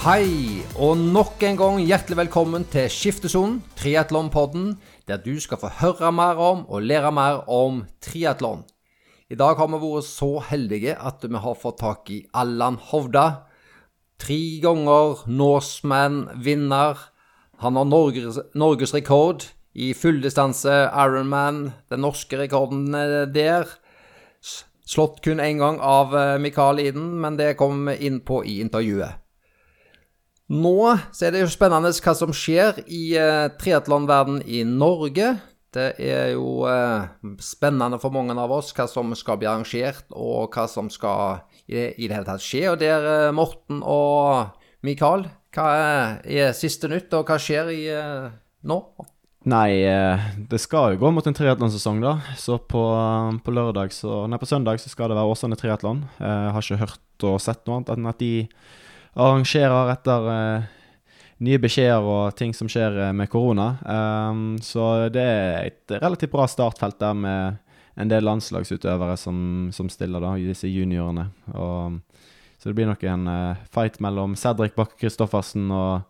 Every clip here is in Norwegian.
Hei, og nok en gang hjertelig velkommen til Skiftesonen, triatlonpodden, der du skal få høre mer om og lære mer om triatlon. I dag har vi vært så heldige at vi har fått tak i Allan Hovda. Tre ganger Norseman-vinner. Han har Norges, rekord i fulldistanse Ironman. Den norske rekorden er der. Slått kun én gang av eh, Mikael Iden, men det kommer vi inn på i intervjuet. Nå så er det jo spennende hva som skjer i uh, triatlonverdenen i Norge. Det er jo uh, spennende for mange av oss hva som skal bli arrangert, og hva som skal i det, i det hele tatt skje. Og der, uh, Morten og Mikael, hva er, er siste nytt, og hva skjer i uh, nå? Nei, det skal jo gå mot en triatlonsesong, da. Så på, på, lørdag så, nei, på søndag så skal det være Åsane triatlon. Jeg har ikke hørt og sett noe annet enn at de arrangerer etter uh, nye beskjeder og ting som skjer uh, med korona. Um, så det er et relativt bra startfelt der med en del landslagsutøvere som, som stiller, da, disse juniorene. Og, så det blir nok en uh, fight mellom Cedric Bakke Christoffersen og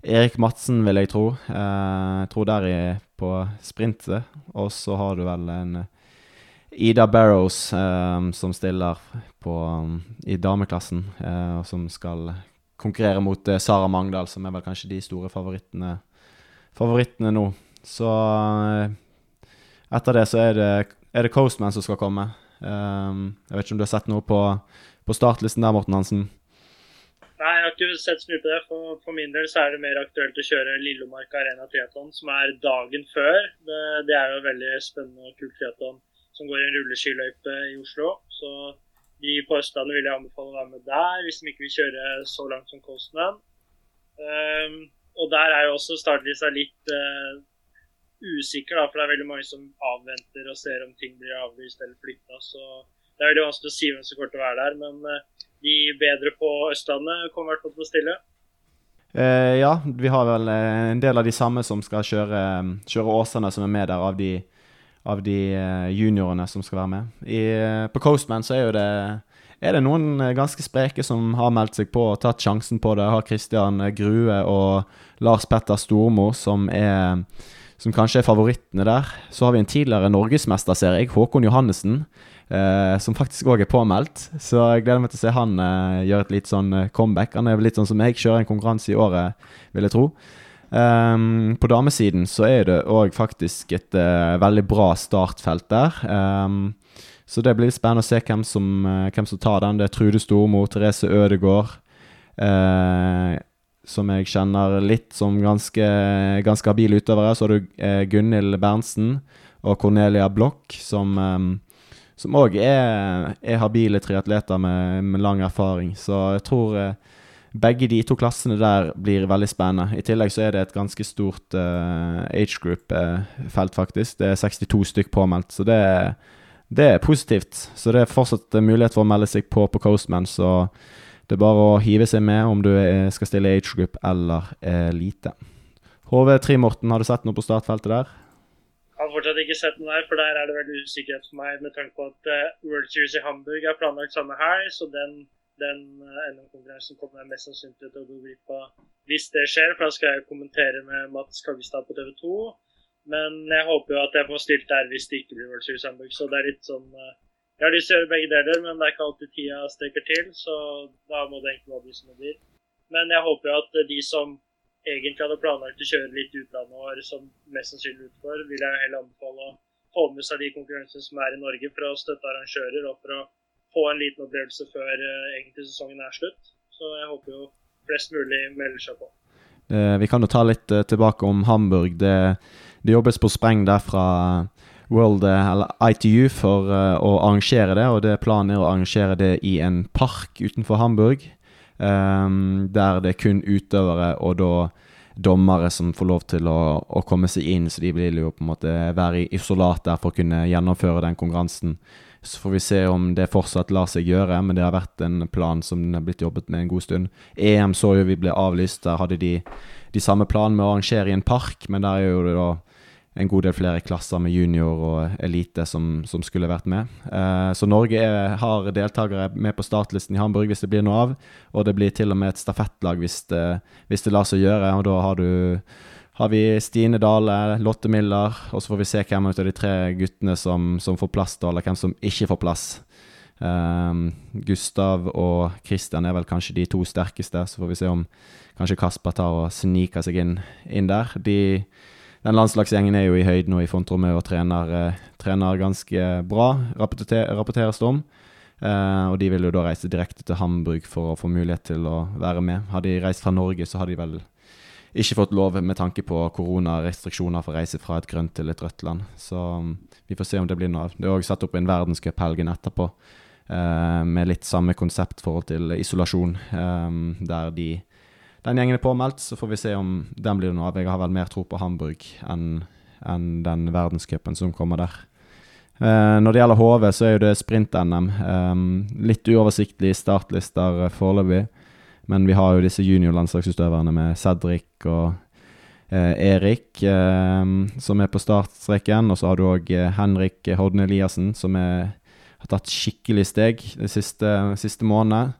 Erik Madsen, vil jeg tro. jeg tror der er på sprintet. Og så har du vel en Ida Barrows, eh, som stiller på, i dameklassen, eh, og som skal konkurrere mot eh, Sara Mangdal, som er vel kanskje de store favorittene, favorittene nå. Så uh, etter det så er det, er det, Coastman som skal komme. Um, jeg vet ikke om du har sett noe på, på startlisten der, Morten Hansen? Nei, jeg har ikke sett så mye på det. For, for, min del så er det mer aktuelt å kjøre Lillomark Arena triatlon, som er dagen før. Det, det er jo veldig spennende og kult triatlon som går i en rulleskiløype i Oslo. Så de på Østlandet vil jeg anbefale å være med der, hvis de ikke vil kjøre så langt som Coastman. Um, og der er jo også startlista litt uh, usikker, da, for det er veldig mange som avventer og ser om ting blir avlyst eller flytta. Så det er veldig vanskelig å si hvem som kommer til å være der. Men uh, de bedre på Østlandet kommer i hvert fall til å stille. Uh, ja, vi har vel en del av de samme som skal kjøre, kjøre Åsane, som er med der, av de av de eh, juniorene som skal være med. I, eh, på Coastman så er jo det er det noen eh, ganske spreke som har meldt seg på og tatt sjansen på det. Har Christian Grue og Lars Petter Stormo som, er, som kanskje er favorittene der. Så har vi en tidligere norgesmester, ser jeg, Håkon Johannessen, eh, som faktisk òg er påmeldt. Så jeg gleder meg til å se han eh, gjøre et litt sånn comeback. Han er litt sånn som jeg, kjører en konkurranse i året, vil jeg tro. Um, på damesiden så er det òg faktisk et uh, veldig bra startfelt der. Um, så det blir spennende å se hvem som, uh, hvem som tar den. Det er Trude Stormo, Therese Ødegård, uh, som jeg kjenner litt som ganske, ganske habile utøvere. Så har du Gunhild Berntsen og Cornelia Blokk, som um, som òg er, er, habile triatleter med, med, lang erfaring. Så jeg tror begge de to klassene der blir veldig spennende. I tillegg så er det et ganske stort uh, age group-felt, uh, faktisk. Det er 62 stykk påmeldt, så det, det, er positivt. Så det er fortsatt mulighet for å melde seg på på Coastman, så det er bare å hive seg med om du er, skal stille age group eller elite. HV3 Morten, har du sett noe på startfeltet der? Jeg har fortsatt ikke sett noe der, for der er det veldig usikkerhet for meg med tanke på at World Series i Hamburg er planlagt samme helg, så den den eh, NM-konkurransen kommer jeg mest sannsynlig til å gå glipp av hvis det skjer. For da skal jeg kommentere med Mats Kaggestad på TV 2. Men jeg håper jo at jeg får stilt der hvis det ikke blir World Series Hamburg. Så det er litt sånn eh, Jeg har lyst til å gjøre begge deler, men det er ikke alltid tida strekker til. Så da må det egentlig bli som det blir. Men jeg håper jo at de som egentlig hadde planlagt å kjøre litt utlandet og som mest sannsynlig utfor, vil jeg heller anbefale å få med seg de konkurransene som er i Norge, for å støtte arrangører og for å få en liten opplevelse før uh, egentlig sesongen er slutt. Så jeg håper jo flest mulig melder seg på. Uh, vi kan jo ta litt uh, tilbake om Hamburg. Det, det, jobbes på spreng der fra World, eller ITU for å arrangere det, og det planen er å arrangere det i en park utenfor Hamburg. Der det er kun utøvere og da dommere som får lov til å, å, komme seg inn, så de vil jo på en måte være i isolat der for å kunne gjennomføre den konkurransen. Så får vi se om det fortsatt lar seg gjøre, men det har vært en plan som den har blitt jobbet med en god stund. EM så jo vi ble avlyst. Der hadde de de samme planene med å arrangere i en park, men der er jo det da en god del flere klasser med junior og elite som, som skulle vært med. Eh, så Norge er, har deltakere med på startlisten i Hamburg hvis det blir noe av. Og det blir til og med et stafettlag hvis det, hvis det lar seg gjøre. Og da har du har vi Stine Dale, Lotte Miller, og så får vi se hvem av de tre guttene som, som får plass, da, eller hvem som ikke får plass. Um, Gustav og Christian er vel kanskje de to sterkeste. Så får vi se om kanskje Kasper tar og sniker seg inn, inn der. De, den landslagsgjengen er jo i høyden og i frontrommet og trener, eh, trener, ganske bra, rapporter, rapporteres det om. Uh, og de vil jo da reise direkte til Hamburg for å få mulighet til å være med. Hadde de reist fra Norge, så hadde de vel ikke fått lov med tanke på koronarestriksjoner for å reise fra et grønt til et rødt land. Så um, vi får se om det blir noe av. Det er òg satt opp en verdenscup helgen etterpå. eh, med litt samme konsept forhold til isolasjon, eh, der de den gjengen er påmeldt. Så får vi se om den blir noe av. Jeg har vel mer tro på Hamburg enn en den verdenscupen som kommer der. Eh, når det gjelder HV, så er jo det sprint-NM. Um, litt uoversiktlige startlister foreløpig. Men vi har jo disse junior-landslagsutøverne med Cedric og eh, Erik eh, som er på startstreken. Og så har du òg eh, Henrik Hodne Eliassen, som er, har tatt skikkelig steg de siste, siste månedene.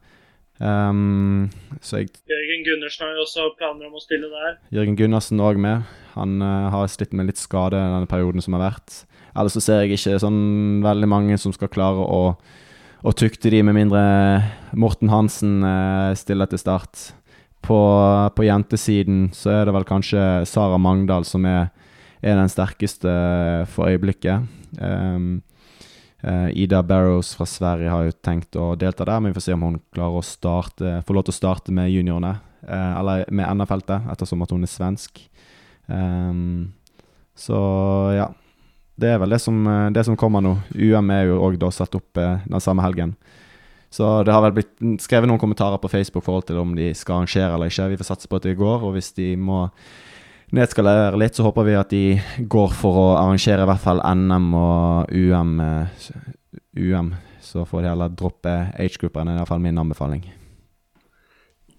Um, så jeg Jørgen Gundersen har jo også planer om å stille der. Jørgen Gundersen òg med. Han uh, har slitt med litt skade denne perioden som har vært. Ellers så ser jeg ikke sånn veldig mange som skal klare å og tukte de med mindre Morten Hansen eh, stiller til start. På, på, jentesiden så er det vel kanskje Sara Mangdal som er, er den sterkeste for øyeblikket. Um, uh, Ida Barrows fra Sverige har jo tenkt å delta der, men vi får se om hun klarer å starte, få lov til å starte med juniorene. Uh, eller med NR-feltet, ettersom at hun er svensk. Um, så ja det er vel det som, eh, det som kommer nå. UM er jo òg satt opp eh, den samme helgen. Så det har vel blitt skrevet noen kommentarer på Facebook forhold til om de skal arrangere eller ikke. Vi får satse på at det går, og hvis de må nedskalere litt, så håper vi at de går for å arrangere i hvert fall NM og UM. UM så får de heller droppe age-gruppene, i hvert fall min anbefaling.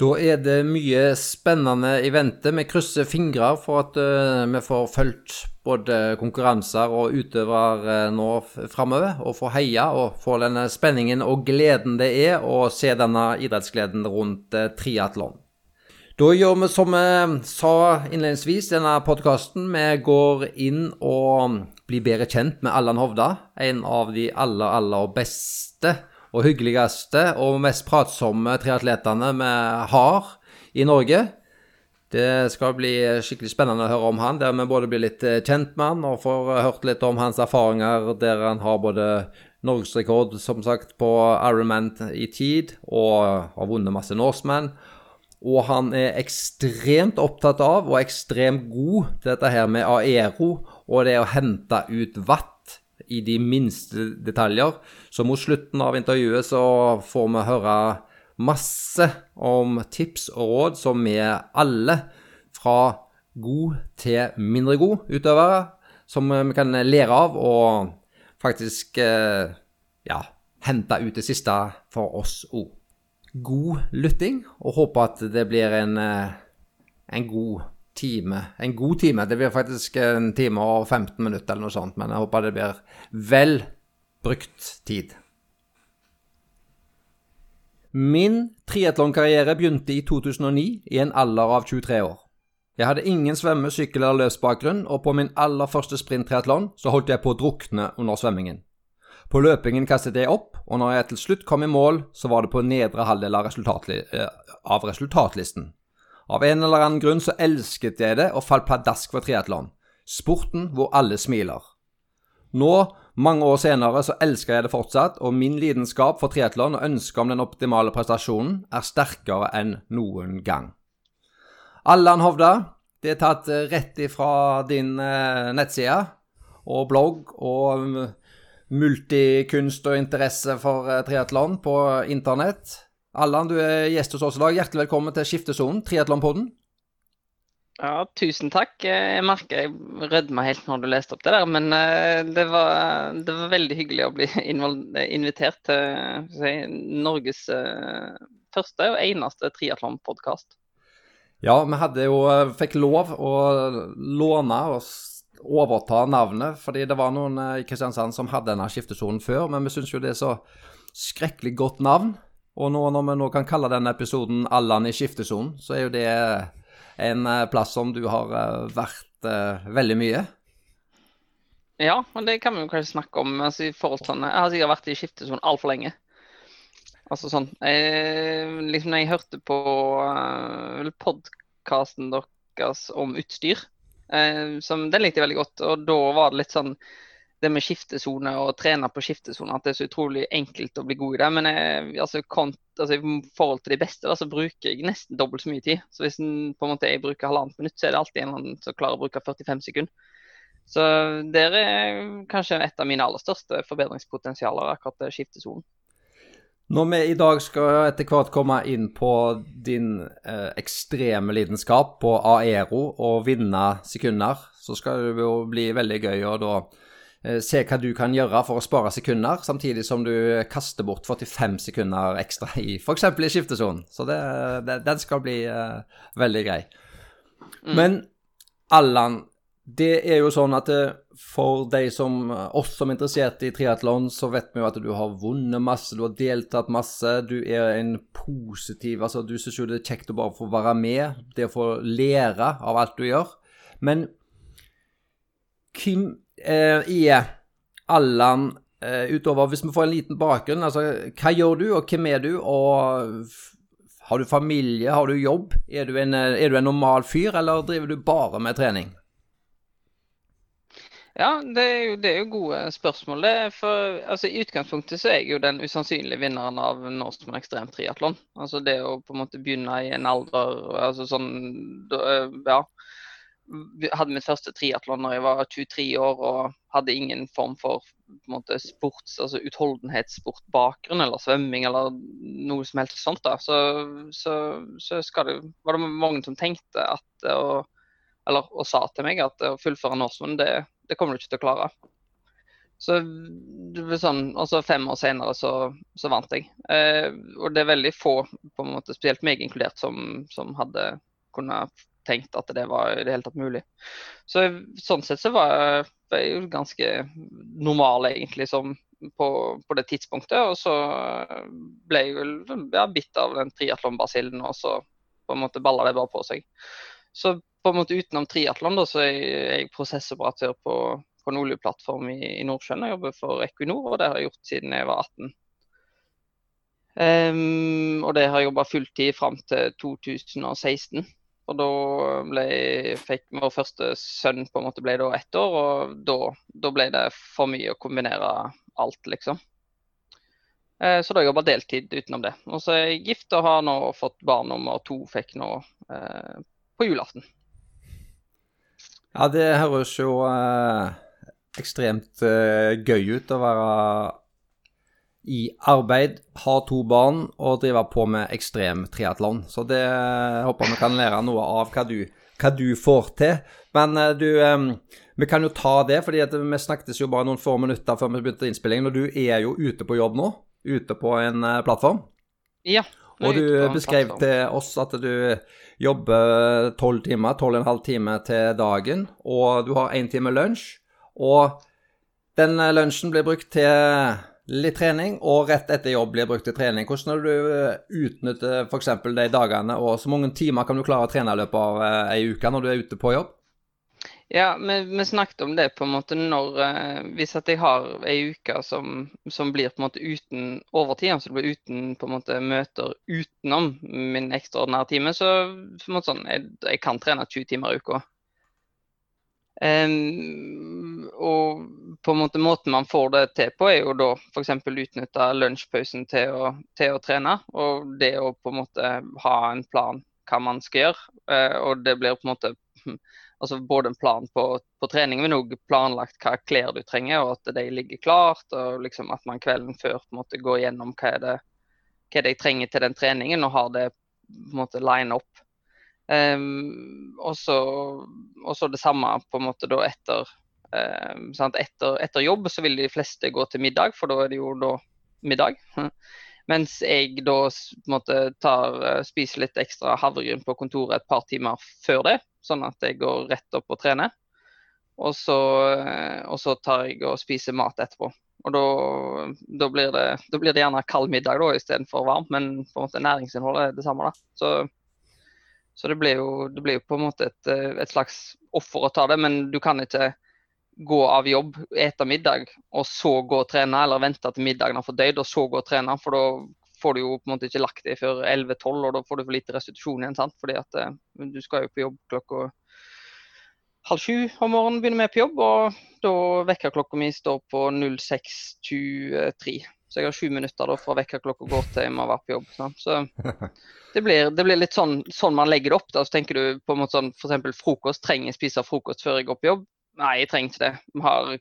Da er det mye spennende i vente. Vi krysser fingre for at uh, vi får fulgt både konkurranser og utøvere uh, nå framover, og får heia og får denne spenningen og gleden det er å se denne idrettsgleden rundt uh, triatlon. Da gjør vi som vi sa innledningsvis i denne podkasten. Vi går inn og blir bedre kjent med Allan Hovda, en av de aller, aller beste og hyggeligste og mest pratsomme triatletene vi har i Norge. Det skal bli skikkelig spennende å høre om han, der vi både blir litt eh, kjent med han og får hørt litt om hans erfaringer, der han har både norgesrekord, som sagt, på Ironman i tid, og har vunnet masse Norseman. Og han er ekstremt opptatt av, og ekstremt god til dette her med aero, og det å hente ut vatt i de minste detaljer. Så mot slutten av intervjuet så får vi høre masse om tips og råd som vi alle, fra god til mindre god utøvere, som vi kan lære av og faktisk eh, ja, hente ut det siste for oss òg. God lytting, og håper at det blir en, eh, en god time. En god time. Det blir faktisk en time og 15 minutter eller noe sånt, men jeg håper det blir vel brukt tid. Min triatlonkarriere begynte i 2009 i en alder av 23 år. Jeg hadde ingen svømme-, sykkel- eller løpsbakgrunn, og på min aller første sprinttriatlon så holdt jeg på å drukne under svømmingen. På løpingen kastet jeg opp, og når jeg til slutt kom i mål, så var det på nedre halvdel av, resultatli eh, av resultatlisten. Av en eller annen grunn så elsket jeg det og falt pladask for triatlon. Sporten hvor alle smiler. Nå, mange år senere, så elsker jeg det fortsatt, og min lidenskap for triatlon og ønsket om den optimale prestasjonen er sterkere enn noen gang. Allan Hovda, det er tatt eh, rett ifra din eh, nettside og blogg og mm, multikunst og interesse for eh, triatlon på internett. Allan, du er gjest hos oss i dag. Hjertelig velkommen til Skiftesonen, triatlonpodden. Ja, tusen takk. Jeg merker jeg rødma helt når du leste opp det der, men eh, det var, det var veldig hyggelig å bli invitert til si, Norges eh, første og eneste triatlonpodkast. Ja, vi hadde jo, eh, fikk lov å låne og overta navnet. Fordi det var noen i Kristiansand som hadde denne skiftesonen før, men vi syns jo det er så skrekkelig godt navn. Og nå, når vi nå kan kalle denne episoden 'Allan i skiftesonen', så er jo det en plass som du har vært veldig mye. Ja, men det kan vi jo kanskje snakke om. Altså, i forhold til sånn, Jeg har sikkert vært i skiftesonen altfor lenge. Altså sånn jeg, liksom Når jeg hørte på uh, podkasten deres om utstyr, uh, som, den likte jeg veldig godt. Og da var det litt sånn det med skiftesone og trene på skiftesone, at det er så utrolig enkelt å bli god i det. Men jeg, altså, kont, altså, i forhold til de beste, da, så bruker jeg nesten dobbelt så mye tid. Så hvis en, på en måte, jeg bruker halvannet minutt, så er det alltid en som klarer å bruke 45 sekunder. Så det er kanskje et av mine aller største forbedringspotensialer, akkurat skiftesonen. Når vi i dag skal etter hvert komme inn på din eh, ekstreme lidenskap på aero og vinne sekunder, så skal det jo bli veldig gøy å da se hva du kan gjøre for å spare sekunder, samtidig som du kaster bort 45 sekunder ekstra i f.eks. i skiftesonen. Så det, det, den skal bli uh, veldig grei. Mm. Men Allan, det er jo sånn at eh, for de som, oss som er interessert i triatlon, så vet vi jo at du har vunnet masse, du har deltatt masse. Du er en positiv Altså, du syns jo det er kjekt å bare få være med, det å få lære av alt du gjør. Men hvem eh, er Allan eh, utover Hvis vi får en liten bakgrunn, altså hva gjør du, og hvem er du, og har du familie, har du jobb? Er du en, er du en normal fyr, eller driver du bare med trening? Ja, det er, jo, det er jo, gode spørsmål. For, altså, I utgangspunktet så er jeg jo den usannsynlige vinneren av Norseman Ekstrem Triatlon. Altså det å på en måte begynne i en alder altså sånn, ja, hadde mitt første triatlon når jeg var 23 år og hadde ingen form for måte, sports, altså utholdenhetssportbakgrunn eller svømming eller noe som helst sånt. da, Så, så, så det, var det mange som tenkte at og, eller, og sa til meg at å fullføre Norseman, det, det kommer du ikke til å klare. Så sånn, altså Fem år senere så, så vant jeg. Eh, og det er veldig få, på en måte, spesielt meg inkludert, som, som hadde kunnet tenkt at det var i det hele tatt mulig. Så Sånn sett så var jeg, var ganske normal egentlig som på, på, det tidspunktet. Og så ble jeg vel ja, bitt av den triatlonbasillen, og så på en måte balla det bare på seg. Så på en måte utenom triatlon, så er jeg prosessoperatør på, på en oljeplattform i, i Nordsjøen. Jeg jobber for Equinor, og det har jeg gjort siden jeg var 18. Um, ehm, og det har jeg jobba fulltid fram til 2016. Og da ble, fikk vår første sønn på en måte ble da ett år, og da, da ble det for mye å kombinere alt, liksom. Eh, så da har jobba deltid utenom det. Og så er jeg gift og har nå fått barn nummer to, fikk nå eh, på julaften. Ja, det høres jo eh, ekstremt eh, gøy ut å være i arbeid, ha to barn og drive på med ekstrem triatlon. Så det eh, håper vi kan lære noe av hva du, hva du får til. Men eh, du, eh, vi kan jo ta det, fordi vi snakket jo bare noen få minutter før vi begynte innspillingen. Og du er jo ute på jobb nå, ute på en eh, plattform. Ja. Og du beskrev til oss at du jobber tolv timer, tolv og en halv time til dagen, og du har én time lunsj. Og den lunsjen blir brukt til litt trening, og rett etter jobb blir brukt til trening. Hvordan har du utnyttet f.eks. de dagene, og så mange timer kan du klare å trene i løpet av eh, ei uke når du er ute på jobb? Ja, vi, vi, snakket om det på en måte når eh, Hvis jeg har ei uke som, som, blir på en måte uten overtid, altså det blir uten på en måte møter utenom min ekstraordinære time, så på en måte sånn, jeg, jeg kan trene 20 timer i uka. Um, og på en måte måten man får det til på, er jo da f.eks. utnytte lunsjpausen til å, til å trene. Og det å på en måte ha en plan hva man skal gjøre. Uh, og det blir på en måte altså både en plan på, på trening, men òg planlagt hva klær du trenger, og at de ligger klart. Og liksom at man kvelden før på en måte går gjennom hva er det, hva er det jeg trenger til den treningen, og har det på en måte line opp. Um, og så det samme på en måte da etter, um, etter, etter jobb så vil de fleste gå til middag, for da er det jo da middag. Mens jeg da måte, tar, eh, spiser litt ekstra havregryn på kontoret et par timer før det, sånn at jeg går rett opp og trener. Og så, og så tar jeg og spiser mat etterpå. Og da, da, blir det, da, blir det, gjerne kald middag da, istedenfor varmt, men på en måte næringsinnholdet er det samme. da. Så, så det, blir jo, det, blir jo, på en måte et, et, slags offer å ta det, men du kan ikke gå av jobb, ete middag, og så gå og trene, eller vente til middagen har fått døyd, og så gå og trene. For da får du jo på en måte ikke lagt deg før 11-12, og da får du for lite restitusjon igjen. sant? Fordi at eh, du skal jo på jobb klokka halv sju om morgenen begynner vi på jobb, og da vekkerklokka mi står på 06.23. Så jeg har sju minutter da fra vekkerklokka går til jeg må være på jobb. Sant? Så det blir, det blir litt sånn, sånn, man legger det opp. da, Så tenker du på en måte sånn f.eks. frokost. Trenger jeg spise frokost før jeg går på jobb? Nei, jeg trenger ikke det. Vi har,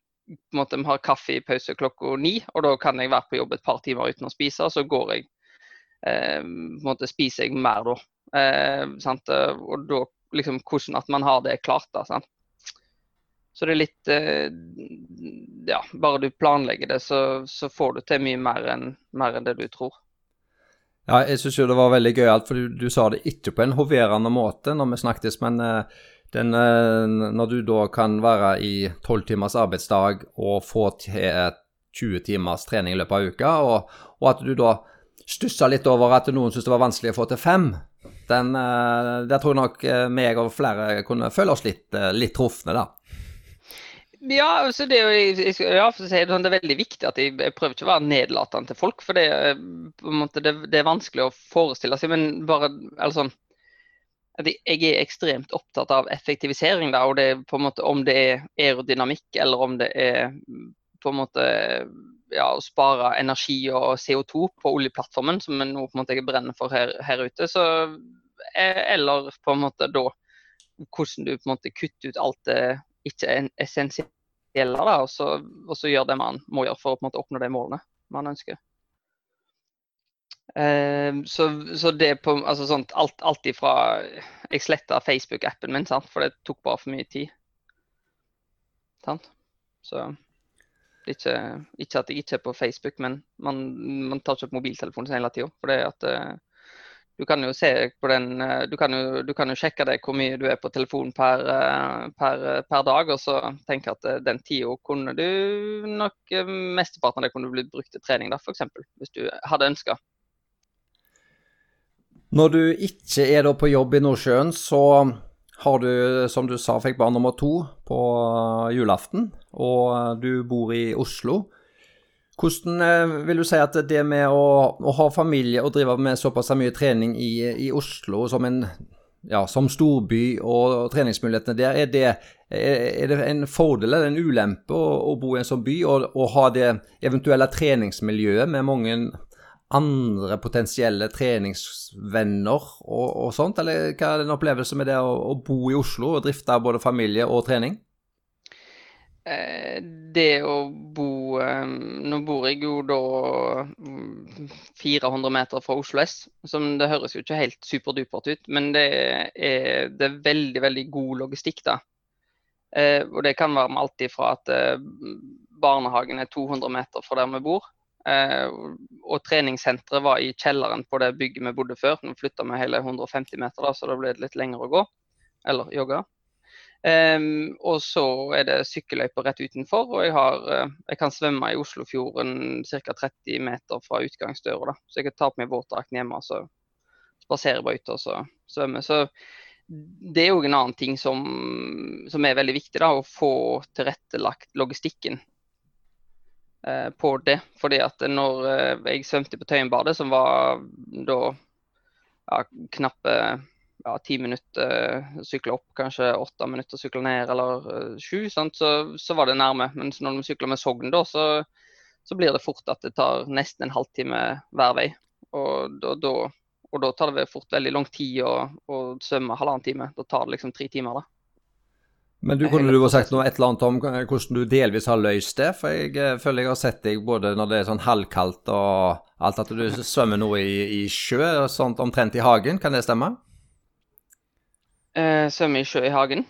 måte, vi har kaffe i pause klokka ni, og da kan jeg være på jobb et par timer uten å spise. og Så går jeg, eh, måte spiser jeg mer da. Eh, og da liksom hvordan at man har det klart. da, sant? Så det er litt eh, Ja, bare du planlegger det, så, så får du til mye mer enn, mer enn det du tror. Ja, jeg syns jo det var veldig gøyalt, for du, du, sa det ikke på en hoverende måte når vi snakkes, men uh, den, uh, når du da kan være i tolv timers arbeidsdag og få til 20 timers trening i løpet av uka, og, og at du da stussa litt over at noen syntes det var vanskelig å få til fem, den, der tror jeg nok meg og flere kunne føle oss litt, litt trufne, da. Ja, altså det, ja, det, er veldig viktig at jeg, prøver ikke å være nedlatende til folk. For det, måte, det, det, er vanskelig å forestille seg. Men bare altså, jeg er ekstremt opptatt av effektivisering. Da, og det på en måte Om det er aerodynamikk eller om det er på en måte ja, å spare energi og CO2 på oljeplattformen, som er noe måte jeg brenner for her, her ute. Så, eh, eller på en måte da hvordan du på en måte kutter ut alt det ikke er essensielle, da, og så, og så gjør det man må gjøre for å måte, oppnå de målene man ønsker. Uh, så, så, det på altså sånt, alt, alt ifra Jeg sletta Facebook-appen min, sant? for det tok bare for mye tid. Sant? Så ikke, ikke, at jeg ikke er på Facebook, men man, man tar ikke opp mobiltelefonen sin hele tida. For det at uh, du kan jo se på den eh, du kan jo, du kan jo sjekke deg hvor mye du er på telefon per, eh, per, per dag, og så tenke at eh, den tida kunne du nok Mesteparten av det kunne blitt brukt til trening, da, f.eks. Hvis du hadde ønska. Når du ikke er da på jobb i Nordsjøen, så har du, som du sa, fikk barn nummer to på julaften, og du bor i Oslo. Hvordan eh, vil du si at det med å, å, ha familie og drive med såpass mye trening i, i Oslo som en ja, som storby og treningsmulighetene der, er det, er det en fordel eller en ulempe å, å, bo i en sånn by og, og, ha det eventuelle treningsmiljøet med mange andre potensielle treningsvenner og, og sånt, eller hva er en opplevelse med det å, å bo i Oslo og drifte både familie og trening? Eh, det å bo eh, Nå bor jeg jo da 400 mm, meter fra Oslo S, som det høres jo ikke helt superdupert ut, men det er, det er veldig, veldig god logistikk, da. Eh, og det kan være med alt ifra at barnehagen er 200 meter fra der vi bor, og treningssenteret var i kjelleren på det bygget vi bodde før. Nå flytta vi hele 150 meter, da, så da ble det litt lenger å gå. Eller jogge. Um, og så er det sykkelløyper rett utenfor, og jeg, har, uh, jeg kan svømme i Oslofjorden ca. 30 meter fra utgangsdøra. da. Så jeg kan ta på meg våtdrakten hjemme og så bare ute og så svømme. Så det er òg en annen ting som, som, er veldig viktig, da, å få tilrettelagt logistikken uh, på det. Fordi at når uh, jeg svømte på Tøyenbadet, som var da ja, knappe ja, ti minutter uh, sykle opp, kanskje åtte minutter sykle ned, eller uh, sju. Så, så, var det nærme. Men når de sykler med Sogn, da, så, så, blir det fort at det tar nesten en halvtime hver vei. Og da, da, og da tar det fort veldig lang tid å, å svømme halvannen time. Da tar det liksom tre timer, da. Men du kunne du ha sagt noe et eller annet om hvordan du delvis har løst det? For jeg eh, føler jeg har sett deg både når det er sånn halvkaldt og alt, at du svømmer noe i, i sjø sånt omtrent i hagen. Kan det stemme? Eh, svømme i hagen?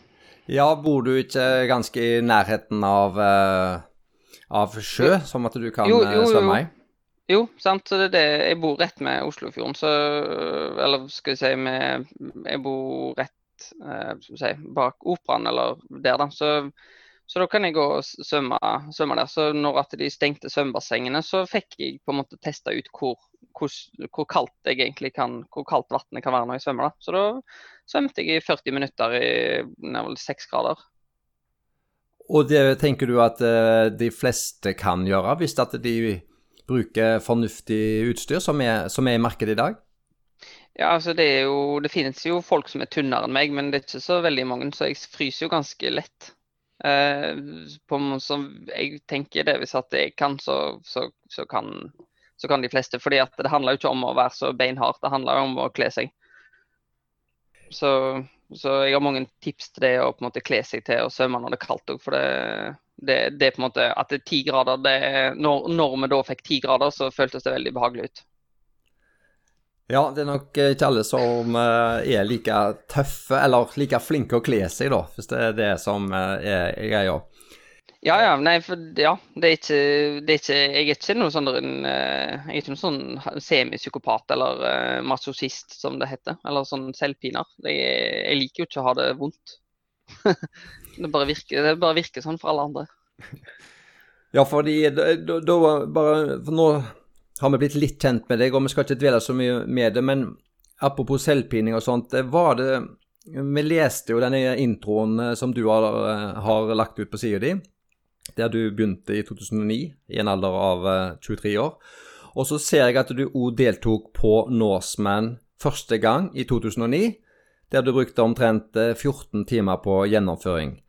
Ja, bor du ikke ganske i nærheten av, uh, av sjø, som at du kan jo, jo, eh, svømme i? Jo, sant. Så det er det. Jeg bor rett med Oslofjorden, så Eller skal vi si med Jeg bor rett eh, si, bak operaen, eller der, da. Så, Så da kan jeg gå og svømme, svømme der. Så når at de stengte svømmebassengene, så fikk jeg på en måte testa ut hvor, hvor, hvor, kaldt jeg egentlig kan, hvor kaldt vannet kan være når jeg svømmer. da. Så da svømte jeg i 40 minutter i nærmere 6 grader. Og det tenker du at uh, de fleste kan gjøre, hvis at de bruker fornuftig utstyr som er, som er i markedet i dag? Ja, altså det jo Det finnes jo folk som er tynnere enn meg, men det er ikke så veldig mange, så jeg fryser jo ganske lett. Eh, på, som jeg tenker det Hvis at jeg kan, så, så, så, kan, så kan de fleste. fordi at det handler jo ikke om å være så beinhard, det handler jo om å kle seg. Så, så, jeg har mange tips til det å på en måte kle seg til og svømme når det er kaldt òg. For det, det, det, er på en måte at det er ti grader det, når, når vi da fikk ti grader, så føltes det veldig behagelig ut. Ja, det er nok ikke alle som eh, er like tøffe eller like flinke å kle seg, da, hvis det er det som eh, er greia. Ja, ja, nei, for ja, det er ikke, det er ikke Jeg er ikke noen sånn eh, er ikke noen sånn semipsykopat eller uh, masochist, som det heter. Eller sånn selvpiner. Jeg, jeg liker jo ikke å ha det vondt. det, bare virker, det bare virker sånn for alle andre. Ja, fordi da bare For nå har vi blitt litt kjent med deg, og vi skal ikke dvele så mye med det. Men apropos selvpining og sånt, var det Vi leste jo denne introen eh, som du har, eh, har lagt ut på sida di, der du begynte i 2009, i en alder av 23 eh, år. Og så ser jeg at du òg deltok på Norseman første gang i 2009, der du brukte omtrent 14 timer på gjennomføring.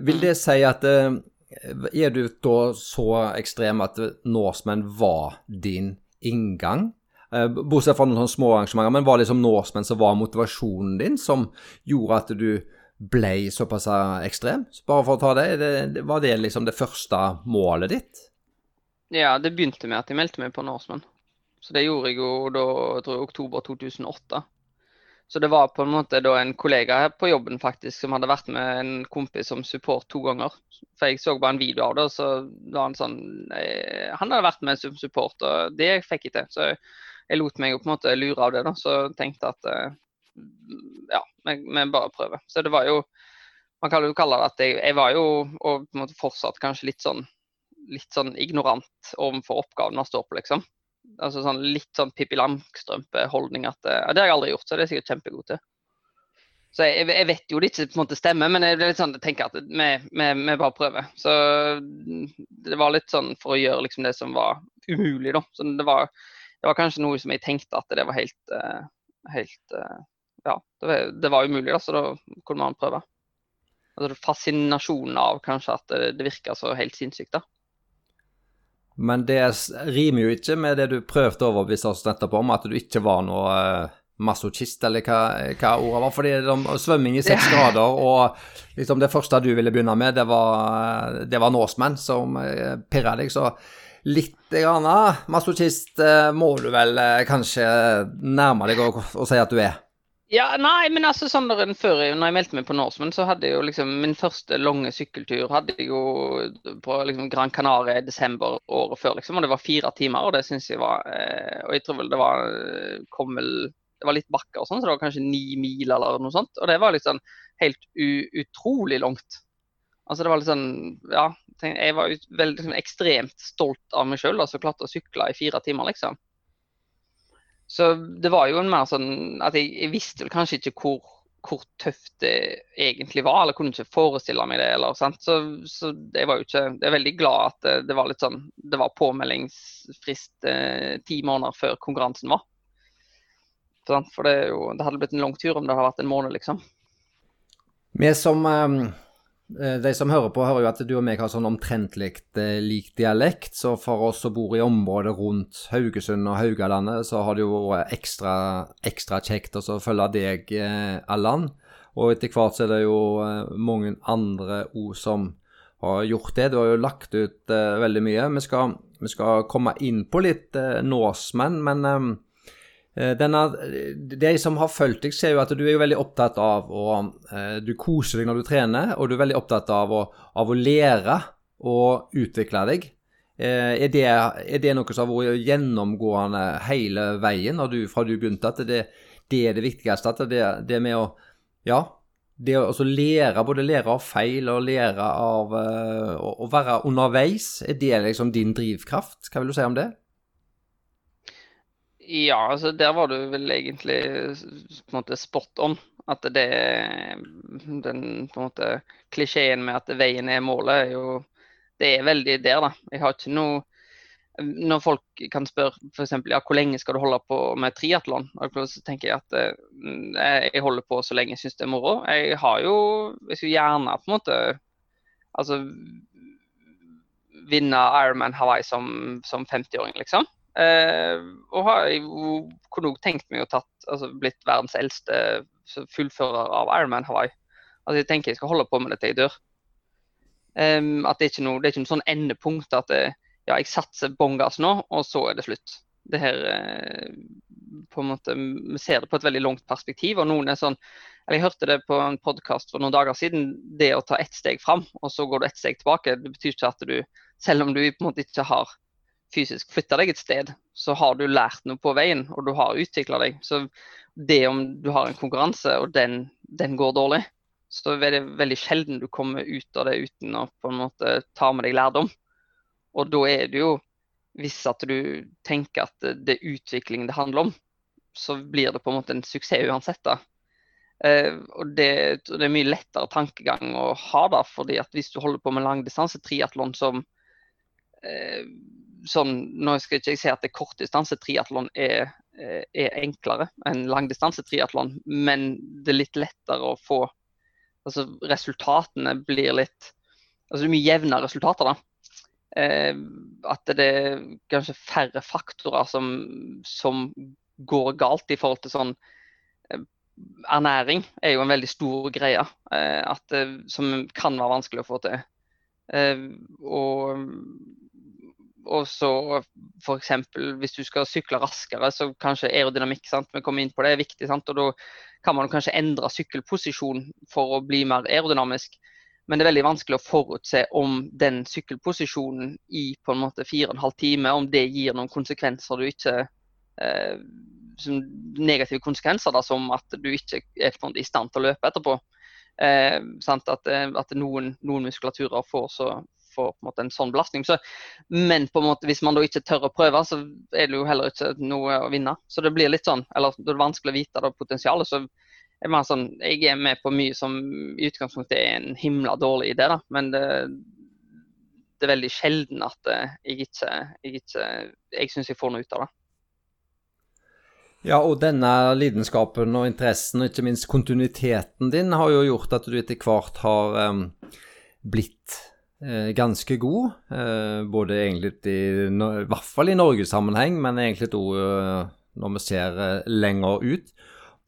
vil det si at er du da så ekstrem at Norseman var din inngang? Eh, bortsett fra noen små arrangementer, men var det liksom Norseman som var motivasjonen din, som gjorde at du ble såpass ekstrem? Så bare for å ta det, det, var det liksom det første målet ditt? Ja, det begynte med at jeg meldte meg på Norseman. Så det gjorde jeg jo da, jeg tror jeg, oktober 2008. Så det var på en måte da en kollega her på jobben faktisk som hadde vært med en kompis som support to ganger. For jeg så bare en video av det, og så var han sånn eh, Han hadde vært med som support, og det fikk jeg til. Så jeg lot meg jo på en måte lure av det, da. Så tenkte at eh, ja, vi bare prøver. Så det var jo Man kan jo kalle det at jeg, jeg var jo, og på en måte fortsatt kanskje litt sånn litt sånn ignorant overfor oppgaven man står på, liksom altså sånn litt sånn Pippi Langstrømpe-holdning at ja, Det har jeg aldri gjort, så det er jeg sikkert kjempegod til. Så jeg, jeg, vet jo det ikke på en måte stemmer, men jeg, sånn, jeg tenker at vi, vi, vi, bare prøver. Så det var litt sånn for å gjøre liksom det som var umulig, da. Så det var, det var kanskje noe som jeg tenkte at det var helt, uh, helt uh, Ja, det var, det var, umulig, da, så da kunne man prøve. Altså Fascinasjonen av kanskje at det, det virka så helt sinnssykt, da. Men det rimer jo ikke med det du prøvde å overbevise oss nettopp om, at du ikke var noe uh, masochist, eller hva, hva ordet var. Fordi de, svømming i seks grader, og liksom det første du ville begynne med, det var, det var Norseman som uh, pirra deg. Så litt grann masochist må du vel kanskje nærme deg å si at du er? Ja, nei, men altså sånn før, når jeg meldte meg på Norseman, så hadde jeg jo liksom min første lange sykkeltur hadde jeg jo på liksom Gran Canaria i desember året før, liksom. Og det var fire timer, og det syns jeg var eh, Og jeg tror vel det var kom vel Det var litt bakker og sånn, så det var kanskje ni mil eller noe sånt. Og det var liksom helt utrolig langt. Altså det var sånn Ja, jeg var veldig liksom, ekstremt stolt av meg sjøl, som klarte å sykle i fire timer, liksom. Så det var jo en mer sånn at jeg, jeg visste vel kanskje ikke hvor, hvor, tøft det egentlig var, eller kunne ikke forestille meg det. eller sant? Så, så jeg var jo ikke Jeg er veldig glad at det, det var litt sånn Det var påmeldingsfrist eh, ti måneder før konkurransen var. For det, jo, det hadde blitt en lang tur om det hadde vært en måned, liksom. Vi som Eh, de som hører på, hører jo at du og meg har sånn omtrentlig eh, lik dialekt. Så for oss som bor i området rundt Haugesund og Haugalandet, så har det jo vært ekstra, ekstra kjekt å følge deg, eh, Allan. Og etter hvert så er det jo mange andre òg som har gjort det. Du har jo lagt ut veldig mye. Vi skal, vi skal komme inn på litt Nåsmenn, men Eh, denne, de som har fulgt deg, ser jo at du er jo veldig opptatt av å eh, Du koser deg når du trener, og du er veldig opptatt av å, av å lære og utvikle deg. Eh, er det, er det, noe som har vært gjennomgående hele veien du, fra du begynte, at det, det, er det viktigste? At det, det med å Ja, det å lære, både lære av feil og lære av å være underveis, er det liksom din drivkraft? Hva vil du si om det? Ja, altså der var du vel egentlig på en måte spot on. At det den på en måte klisjeen med at veien er målet, er jo Det er veldig der, da. Jeg har ikke noe når folk kan spørre f.eks. Ja, hvor lenge skal du holde på med triatlon, så tenker jeg at eh, jeg holder på så lenge jeg syns det er moro. Jeg har jo Jeg skulle gjerne på en måte altså vinne Ironman Hawaii som, som 50-åring, liksom. Eh, og har kunne òg tenkt meg å tatt, altså blitt verdens eldste fullfører av Ironman Hawaii. Altså Jeg tenker jeg skal holde på med det til jeg dør. Um, at det er ikke noe, det er ikke noe sånn endepunkt at det, ja, jeg satser bånn gass nå, og så er det slutt. Det her eh, på en måte, Vi ser det på et veldig langt perspektiv. og noen er sånn, eller Jeg hørte det på en podkast for noen dager siden. Det å ta ett steg fram, og så går du ett steg tilbake. Det betyr ikke at du, selv om du på en måte ikke har fysisk flytta deg et sted, så har du lært noe på veien, og du har utvikla deg. Så det om du har en konkurranse, og den, den går dårlig, så er det veldig sjelden du kommer ut av det uten å på en måte ta med deg lærdom. Og da er det jo, hvis at du tenker at det er utvikling det handler om, så blir det på en måte en suksess uansett. da. Uh, og det, det, er mye lettere tankegang å ha da, fordi at hvis du holder på med langdistanse triatlon som uh, sånn, Nå skal ikke jeg si at det kortdistanse triatlon er, uh, er, enklere enn langdistanse triatlon, men det er litt lettere å få altså Resultatene blir litt altså mye jevnere resultater. da. Eh, at det er kanskje færre faktorer som, som, går galt i forhold til sånn eh, Ernæring er jo en veldig stor greie eh, at, som kan være vanskelig å få til. Og, og så f.eks. hvis du skal sykle raskere, så kanskje aerodynamikk sant? vi kommer inn på det er viktig. Sant? og Da kan man kanskje endre sykkelposisjon for å bli mer aerodynamisk. Men det er veldig vanskelig å forutse om den sykkelposisjonen i på en måte fire og en halv time, om det gir noen konsekvenser du ikke eh, Negative konsekvenser, da, som at du ikke er i stand til å løpe etterpå. Eh, at, eh, at noen, noen, muskulaturer får, så, får en, en, sånn belastning. Så, men på en måte, hvis man da ikke tør å prøve, så er det jo heller ikke noe å vinne. Så det blir litt sånn, eller det er vanskelig å vite det potensialet. så er sånn, jeg er med på mye som i utgangspunktet er en himla dårlig idé, da. Men det, det er veldig sjelden at eh, jeg ikke Jeg, jeg syns jeg får noe ut av det. Ja, og denne lidenskapen og interessen, og ikke minst kontinuiteten din, har jo gjort at du etter hvert har um, blitt ganske god. Uh, både egentlig i, i hvert fall i Norgessammenheng, men egentlig òg uh, når vi ser lenger ut.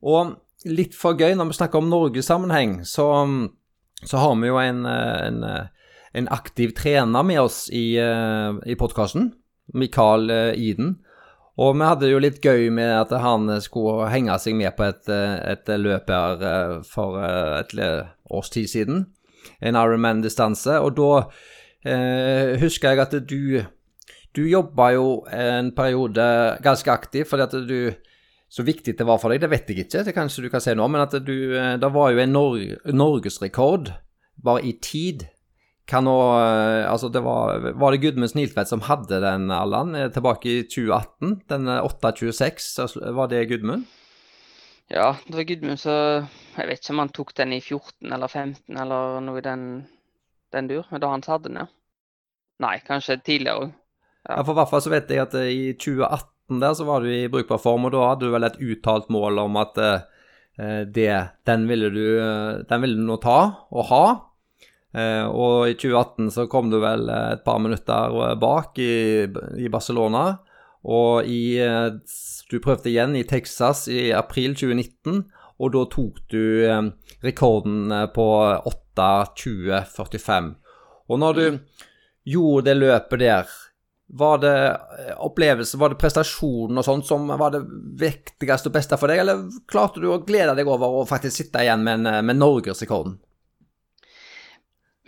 Og litt for gøy når vi snakker om Norgessammenheng, så, så har vi jo en, en, en, aktiv trener med oss i, i podkasten. Mikael Iden. Og vi hadde jo litt gøy med at han skulle henge seg med på et, et løp her eh, for eh, et års tid siden. En Ironman-distanse. Og da eh, husker jeg at du Du jobba jo en periode ganske aktiv fordi at du så viktig det var for deg, det vet jeg ikke, det kanskje du kan si nå, men at du eh, Det var jo en nor norgesrekord bare i tid. Kan nå eh, Altså, det var Var det Gudmund Sniltvedt som hadde den, Allan, eh, tilbake i 2018? Den 8.26, var det Gudmund? Ja, det var Gudmund så Jeg vet ikke om han tok den i 14 eller 15 eller noe i den, den dur, da han hadde den, ja. Nei, kanskje tidligere òg. Ja. ja. for i hvert fall så vet jeg at i 2018 der så var du i brukbar form, og da hadde du vel et uttalt mål om at eh, det, den ville du den ville du nå ta og ha. Eh, og i 2018 så kom du vel et par minutter bak i, i Barcelona. Og i Du prøvde igjen i Texas i april 2019, og da tok du eh, rekorden på 8.20,45. Og når du gjorde det løpet der var det eh, opplevelse, var det prestasjonen og sånt som var det viktigste og beste for deg, eller klarte du å glede deg over å faktisk sitte igjen med, eh, med norgesrekorden?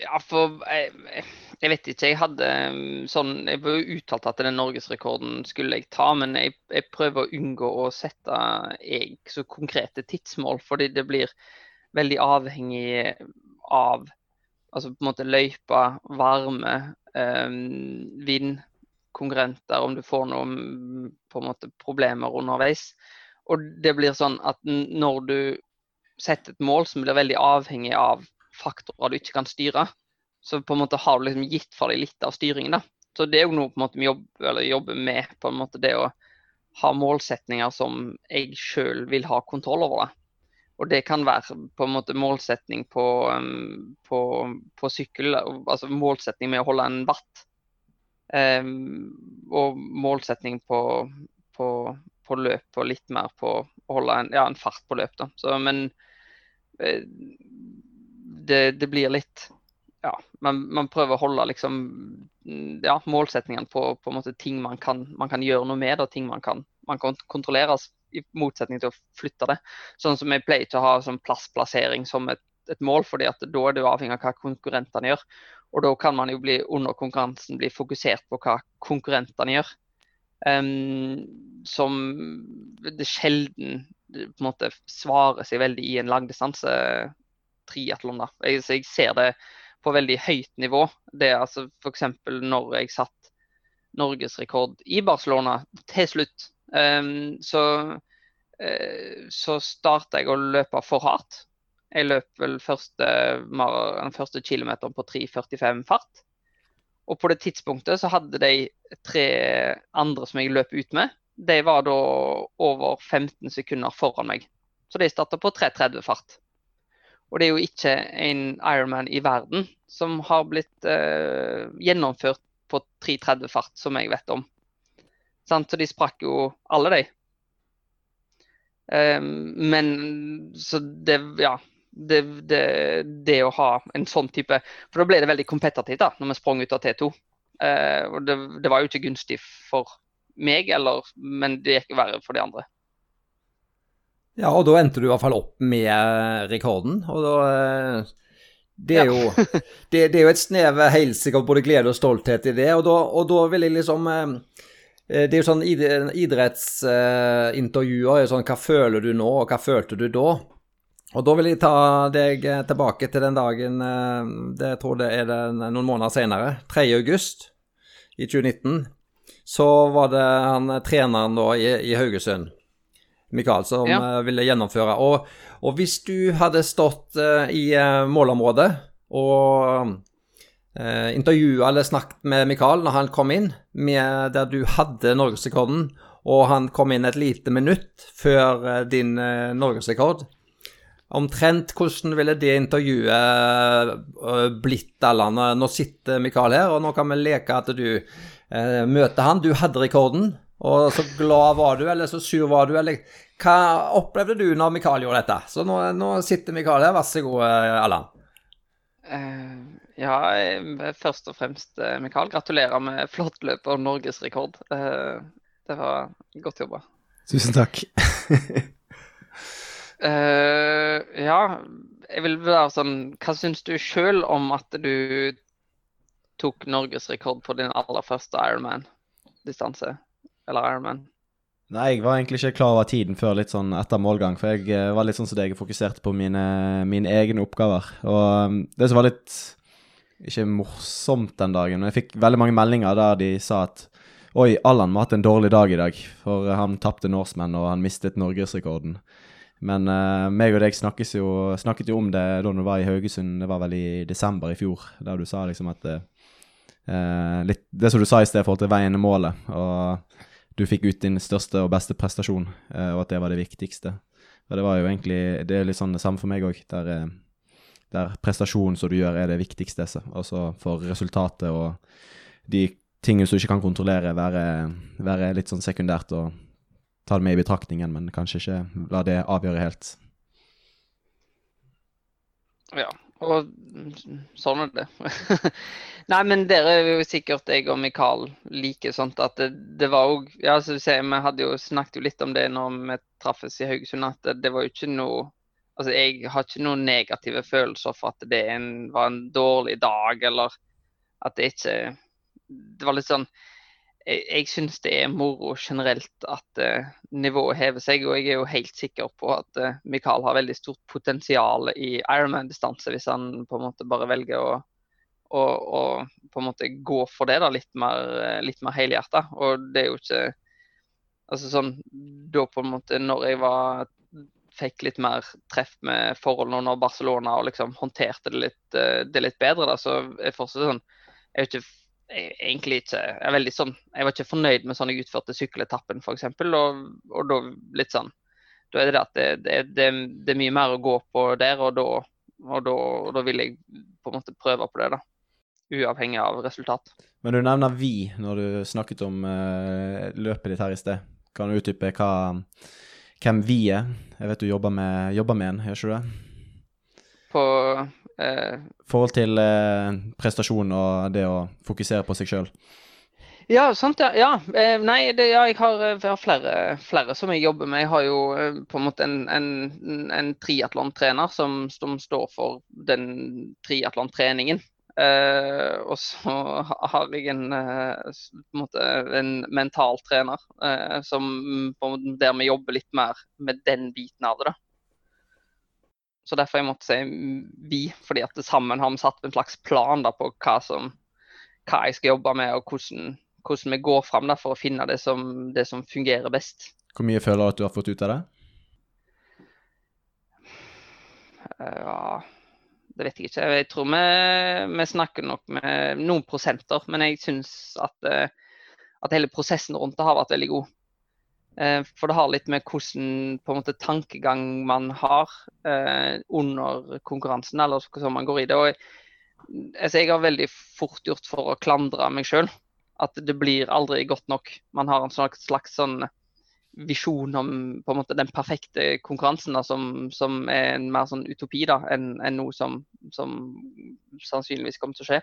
Ja, for jeg, jeg, vet ikke. Jeg hadde mm, sånn Jeg ble uttalt at den norgesrekorden skulle jeg ta, men jeg, jeg, prøver å unngå å sette jeg, så konkrete tidsmål, fordi det blir veldig avhengig av altså på en måte løypa, varme, eh, vind, konkurrenter, om du får noen på en måte problemer underveis. Og det blir sånn at når du setter et mål som blir veldig avhengig av faktorer du ikke kan styre, så på en måte har du liksom gitt for deg litt av styringen. da. Så det er jo noe på en måte vi jobber, jobber med, på en måte det å ha målsetninger som jeg sjøl vil ha kontroll over. Da. Og det kan være på en måte målsetning på, um, på, på sykkel, altså målsetning med å holde en watt. Um, og målsetning på, på, på, løp og litt mer på å holde en, ja, en fart på løp. Da. Så, men uh, det, det, blir litt ja, man, man, prøver å holde liksom, ja, målsetningene på, på måte ting man kan, man kan, gjøre noe med, og ting man kan, man kan kontrollere, i motsetning til å flytte det. Sånn som jeg pleier til å ha sånn plassplassering som et, et, mål, fordi at da er det avhengig av hva konkurrentene gjør. Og da kan man jo bli under konkurransen bli fokusert på hva konkurrentene gjør. Um, som det sjelden på en måte svarer seg veldig i en langdistanse triatlon. Jeg, jeg ser det på veldig høyt nivå. Det er altså f.eks. når jeg satt norgesrekord i Barcelona til slutt, um, så, uh, så starta jeg å løpe for hardt. Jeg løp vel første, den første kilometeren på 3,45 fart. Og på det tidspunktet så hadde de tre andre som jeg løp ut med, de var da over 15 sekunder foran meg. Så de starta på 3,30 fart. Og det er jo ikke en Ironman i verden som har blitt eh, gjennomført på 330 fart, som jeg vet om. Sant? Så de sprakk jo alle, de. Um, men så det Ja. Det, det, det, å ha en sånn type For da ble det veldig kompetitivt da, når vi sprang ut av T2. Uh, eh, og det, det, var jo ikke gunstig for meg, eller, men det gikk verre for de andre. Ja, og da endte du i hvert fall opp med rekorden. Og da eh, Det er, ja. jo, det, det, er jo et snev helsike av både glede og stolthet i det. Og da, og da vil jeg liksom eh, eh, Det er jo sånn idrettsintervjuer. Sånn, hva føler du nå, og hva følte du da? Og da vil jeg ta deg tilbake til den dagen det, Jeg tror det er det noen måneder senere. 3. august i 2019. Så var det han treneren da i, i Haugesund Mikael, som ja. Eh, ville gjennomføre. Og, og, hvis du hadde stått uh, i uh, målområdet og eh, intervjua eller snakket med Mikael når han kom inn, med, der du hadde norgesrekorden, og han kom inn et lite minutt før din norgesrekord Omtrent hvordan ville det intervjuet blitt, Allan? Nå sitter Mikael her, og nå kan vi leke at du møter han. Du hadde rekorden. Og så glad var du, eller så sur var du, eller hva opplevde du når Mikael gjorde dette? Så nå, nå sitter Mikael her, vær så god, eh, Allan. Uh, ja, først og fremst, Mikael, gratulerer med flott løp og norgesrekord. Uh, det var godt jobba. Tusen takk. uh, ja, jeg vil være sånn Hva syns du sjøl om at du tok norgesrekord på din aller første Ironman-distanse? Eller Ironman? Nei, jeg var egentlig ikke klar over tiden før litt sånn etter målgang. For jeg uh, var litt sånn som deg, jeg fokuserte på mine, mine egne oppgaver. Og um, det som var litt ikke morsomt den dagen, men jeg fikk veldig mange meldinger der de sa at Oi, Allan må ha hatt en dårlig dag i dag, for han tapte Norseman og han mistet norgesrekorden. Men uh, meg og deg jo, snakket jo om det da du var i Haugesund, det var vel i desember i fjor, der du sa liksom at uh, litt, Det som du sa i sted i forhold til veien til målet. og du fikk ut din største og beste prestasjon, eh, og at det var det viktigste. Og det var jo egentlig Det er litt sånn det samme for meg òg, der, eh, der prestasjonen som du gjør, er det viktigste. Altså for resultatet og de tingene som du ikke kan kontrollere, være, være litt sånn sekundært og ta det med i betraktningen, men kanskje ikke la det avgjøre helt. Ja, og sånn er det. Nei, men dere er jo sikkert jeg og Mikael like sånt at det, det var òg ja, Vi hadde jo snakket jo litt om det når vi traffes i Haugesund, at det, var jo ikke noe Altså, jeg har ikke noen negative følelser for at det en, var en dårlig dag, eller at det ikke Det var litt sånn jeg, jeg syns det er moro generelt at uh, nivået hever seg. Og jeg er jo helt sikker på at uh, Mikael har veldig stort potensial i Ironman-distanse, hvis han på en måte bare velger å, å, å på en måte gå for det da, litt mer, litt mer helhjerta. Og det er jo ikke Altså sånn Da på en måte når jeg var fikk litt mer treff med forholdene under Barcelona og liksom håndterte det litt, det litt bedre, da, så er fortsatt sånn Jeg er ikke egentlig ikke Jeg veldig sånn Jeg var ikke fornøyd med sånn jeg utførte sykkeletappen, f.eks. Og, og da litt sånn Da er det det at det, det, det, det, er mye mer å gå på der, og da, og da, og da vil jeg på en måte prøve på det, da. Uavhengig av resultat. Men du nevner vi når du snakket om uh, løpet ditt her i sted. Kan du utdype hva, hvem vi er? Jeg vet du jobber med, jobber med en, gjør ikke du det? På Eh, forhold til eh, prestasjon og det å fokusere på seg sjøl? Ja, sant. Ja. ja. Eh, nei, det, ja, jeg har, jeg har flere, flere, som jeg jobber med. Jeg har jo på en måte en, en, en triatlontrener som, som, står for den triatlontreningen. Eh, og så har jeg en, måte, en mental trener eh, som, der vi jobber litt mer med den biten av det. da. Så derfor jeg måtte si vi, fordi at sammen har vi satt en slags plan da, på hva, som, hva jeg skal jobbe med, og hvordan, hvordan vi går fram da, for å finne det som, det som, fungerer best. Hvor mye føler du at du har fått ut av det? Eh, ja, det vet jeg ikke. Jeg tror vi, vi snakker nok med noen prosenter. Men jeg syns at, eh, at hele prosessen rundt det har vært veldig god. Eh, for det har litt med hvordan måte, tankegang man har eh, under konkurransen, eller hvordan man går i det. Og jeg, altså, jeg har veldig fort gjort for å klandre meg sjøl. At det blir aldri godt nok. Man har en slags, slags sånn visjon om måte den perfekte konkurransen da, som, som, er en mer sånn utopi da, enn en noe som, som, sannsynligvis kommer til å skje.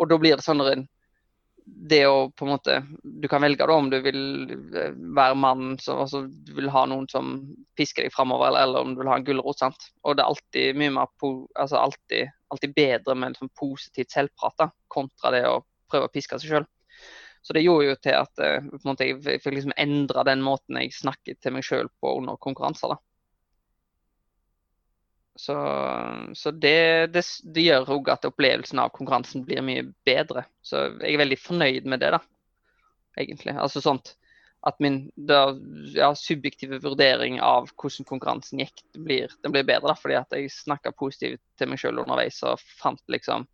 Og da blir det sånn det å på en måte Du kan velge da om du vil eh, være mann som altså, vil ha noen som pisker deg framover, eller, eller, om du vil ha en gulrot. sant? Og det er alltid mye mer altså alltid, alltid bedre med liksom, positivt selvprat da, kontra det å prøve å piske seg sjøl. Så det gjorde jo til at eh, på en måte, jeg fikk liksom endre den måten jeg snakket til meg sjøl på under konkurranser. da. Så, så det, det, det, gjør òg at opplevelsen av konkurransen blir mye bedre. Så jeg er veldig fornøyd med det, da. Egentlig. Altså sånt at min da, ja, subjektive vurdering av hvordan konkurransen gikk, blir, det blir bedre. da, Fordi at jeg snakka positivt til meg sjøl underveis og fant liksom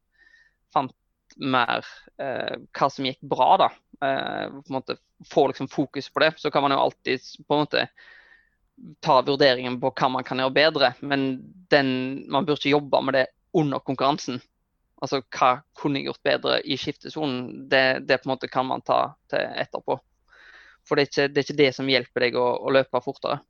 fant mer eh, hva som gikk bra, da. Eh, på en måte Få liksom fokus på det. Så kan man jo alltid på en måte ta vurderingen på hva man kan gjøre bedre, men den, man burde ikke jobbe med det under konkurransen. Altså hva kunne jeg gjort bedre i skiftesonen? Det, det på en måte kan man ta til etterpå. For det er ikke det, er ikke det som hjelper deg å, å løpe fortere.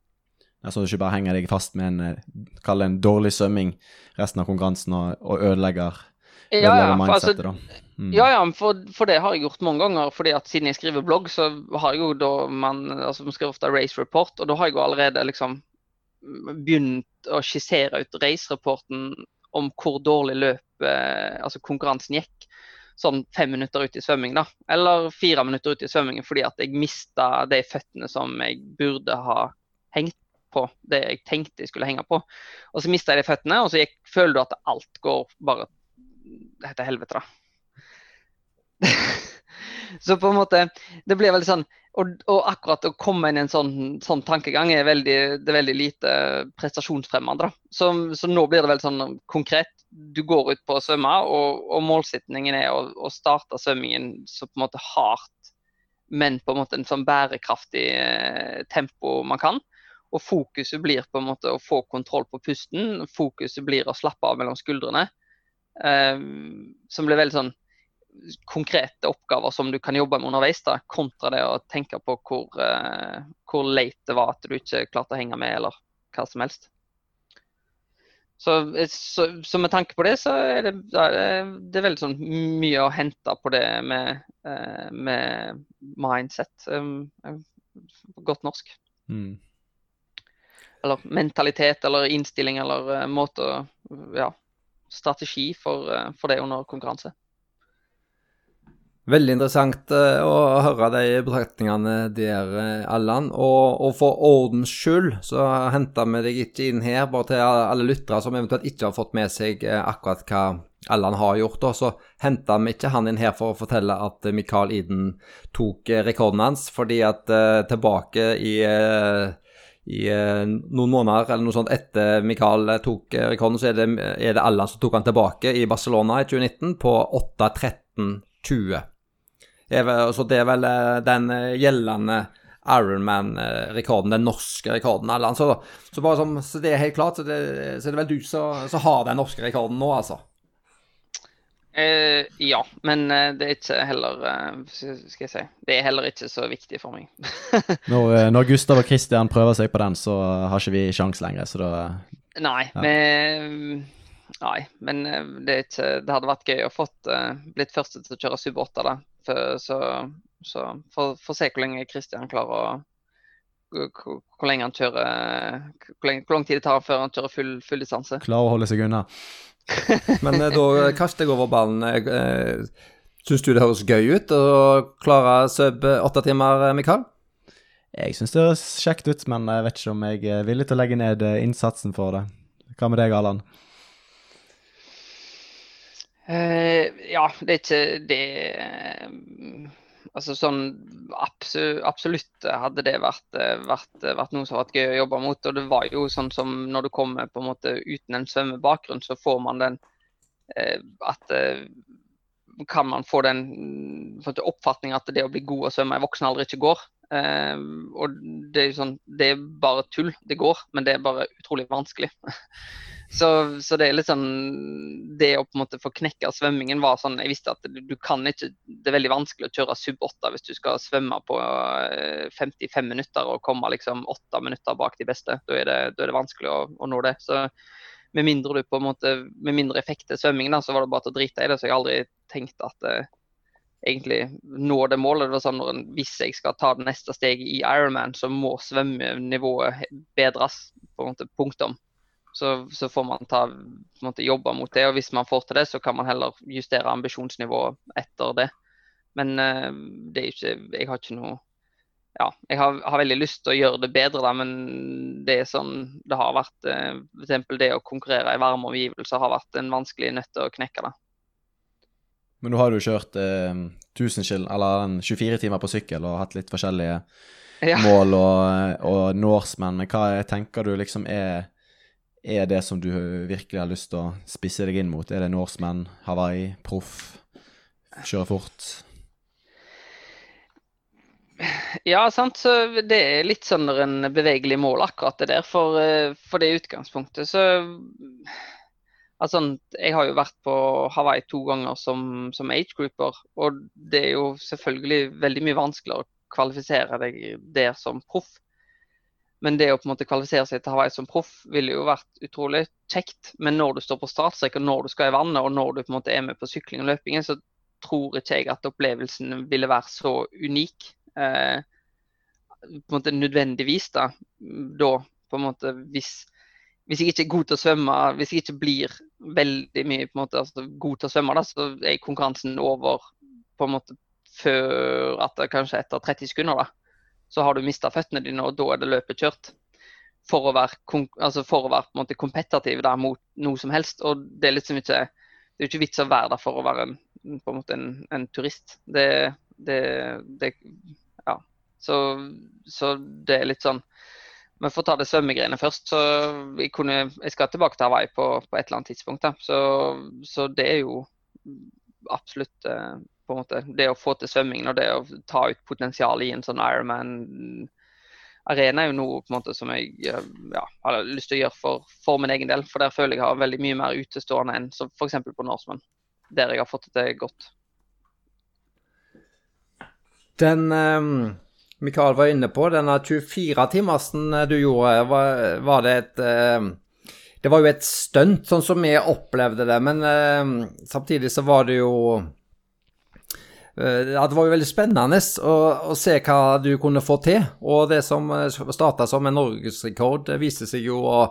Ja, så du ikke bare henger deg fast med en, eh, en dårlig svømming resten av konkurransen og, og ødelegger ja, ja, altså. Mm. Ja, ja, for, for, det har jeg gjort mange ganger. fordi at Siden jeg skriver blogg, så har jeg jo da man, altså man skriver ofte race report, og da har jeg jo allerede liksom begynt å skissere ut race-rapporten om hvor dårlig løp eh, altså konkurransen gikk. Sånn fem minutter ut i svømming, da. Eller fire minutter ut i svømmingen fordi at jeg mista de føttene som jeg burde ha hengt på. Det jeg tenkte jeg skulle henge på. Og så mista jeg de føttene, og så gikk, føler du at alt går bare til helvete, da. så på en måte Det blir veldig sånn og, og, akkurat å komme inn i en sånn, sånn tankegang er veldig, det er veldig lite prestasjonsfremmende. Så, så, nå blir det veldig sånn konkret. Du går ut på å svømme, og, og målsettingen er å, å, starte svømmingen så på en måte hardt, men på en måte en sånn bærekraftig eh, tempo man kan. Og fokuset blir på en måte å få kontroll på pusten. Fokuset blir å slappe av mellom skuldrene. Eh, som blir veldig sånn konkrete oppgaver som du kan jobbe med underveis, da, kontra det å tenke på hvor, uh, hvor leit det var at du ikke klarte å henge med, eller hva som helst. Så, så, så med tanke på det, så er det, det er veldig sånn mye å hente på det med, uh, med mindset. Um, godt norsk. Mm. Eller mentalitet eller innstilling eller uh, måte Ja, strategi for, for det under konkurranse. Veldig interessant uh, å høre de betraktningene der, uh, Allan. Og, og, for ordens skyld så henter vi deg ikke inn her, bare til alle lyttere som eventuelt ikke har fått med seg akkurat hva Allan har gjort. Og så henter vi ikke han inn her for å fortelle at Mikael Iden tok rekorden hans, fordi at tilbake i i eh, noen måneder eller noe sånt etter Mikael tok rekorden, så er det, er det Allan som tok han tilbake i Barcelona i 2019 på 8.13,20. Så det er vel eh, den eh, gjeldende Ironman-rekorden, den norske rekorden. Allan. Så, så, bare som, så det er helt klart, så det, så det er vel du som har den norske rekorden nå, altså? Eh, ja, men eh, det er ikke heller eh, Skal jeg si Det er heller ikke så viktig for meg. når, eh, når, Gustav og Christian prøver seg på den, så har ikke vi sjans lenger, så da Nei, ja. men, nei, men det, ikke, det, hadde vært gøy å fått blitt første til å kjøre sub 8, da. For, så, så får se hvor lenge Christian klarer å hvor, hvor lenge han kjører hvor, lenge, hvor, lang tid det tar før han kjører full, full distanse. Klarer å holde seg unna. Men eh, da kaster jeg over ballen. Eh, syns du det høres gøy ut å klare sub åtte timer, eh, Mikael? Jeg syns det høres kjekt ut, men jeg vet ikke om jeg er villig til å legge ned innsatsen for det. Hva med deg, Allan? Uh, ja, det er ikke det Altså sånn absolutt hadde det vært, vært, vært, noe som har vært gøy å jobbe mot. Og det var jo sånn som når du kommer på en måte uten en svømmebakgrunn, så får man den eh, at eh, kan man få den oppfatning at det å bli god å svømme i voksen alder ikke går. Eh, og det er jo sånn, det er bare tull. Det går, men det er bare utrolig vanskelig. Så, så, det er litt sånn Det å på en måte få knekka svømmingen var sånn Jeg visste at du, kan ikke Det er veldig vanskelig å kjøre sub 8 hvis du skal svømme på 55 eh, minutter og komme liksom 8 minutter bak de beste. Da er det, da er det vanskelig å, å, nå det. Så med mindre du på en måte Med mindre effekt til svømming, da, så var det bare til å drite i det. Så jeg har aldri tenkt at eh, egentlig nå det målet. Det var sånn når, Hvis jeg skal ta det neste steget i Ironman, så må svømmenivået bedres. på en måte Punktum. Så, så, får man ta, måte, jobbe mot det. og Hvis man får til det, så kan man heller justere ambisjonsnivået etter det. Men uh, det er ikke, jeg har ikke noe ja, Jeg har, har, veldig lyst til å gjøre det bedre, da, men det er sånn det har vært uh, f.eks. det å konkurrere i varme omgivelser har vært en vanskelig nøtt å knekke. da. Men nå har du kjørt eh, 1000 eller 24 timer på sykkel og hatt litt forskjellige ja. mål og, og Norseman, men hva tenker du liksom er er det som du virkelig har lyst til å spisse deg inn mot? Er det Norseman, Hawaii, proff, kjøre fort? Ja, sant. Så det er litt sånn en bevegelig mål, akkurat det der. For, eh, for det utgangspunktet så Altså, jeg har jo vært på Hawaii to ganger som, som age-grouper. Og det er jo selvfølgelig veldig mye vanskeligere å kvalifisere deg der som proff. Men det å på en måte kvalifisere seg til Hawaii som proff ville jo vært utrolig kjekt. Men når du står på startstrek og når du skal i vannet og når du på en måte er med på sykling og løpingen, så tror ikke jeg at opplevelsen ville være så unik. Eh, på en måte nødvendigvis da, da på en måte hvis, hvis jeg ikke er god til å svømme, hvis jeg ikke blir veldig mye på en måte, altså, god til å svømme, da, så er konkurransen over på en måte før at det kanskje etter 30 sekunder. da så har du mista føttene dine, og da er det løpet kjørt. For å være, altså for å være måte kompetativ der mot noe som helst. Og det er liksom ikke det er ikke vits å være der for å være en, på en, måte en, en turist. Det, det, det Ja. Så, så, det er litt sånn Vi får ta det svømmegreiene først. så Jeg, kunne, jeg skal tilbake til Hawaii på, på et eller annet tidspunkt. Så, så det er jo absolutt eh, på en måte, Det å få til svømmingen og det å ta ut potensialet i en sånn Ironman-arena er jo noe på en måte som jeg eh, ja, har lyst til å gjøre for, for, min egen del. For der føler jeg har veldig mye mer utestående enn f.eks. på Norseman, der jeg har fått det godt. Den um, Mikael var inne på, denne 24-timersen du gjorde, var, var det et um det var jo et stunt, sånn som vi opplevde det. Men eh, samtidig så var det jo Eh, ja, det var jo veldig spennende å, å, se hva du kunne få til. Og det som eh, starta som en norgesrekord, viste seg jo å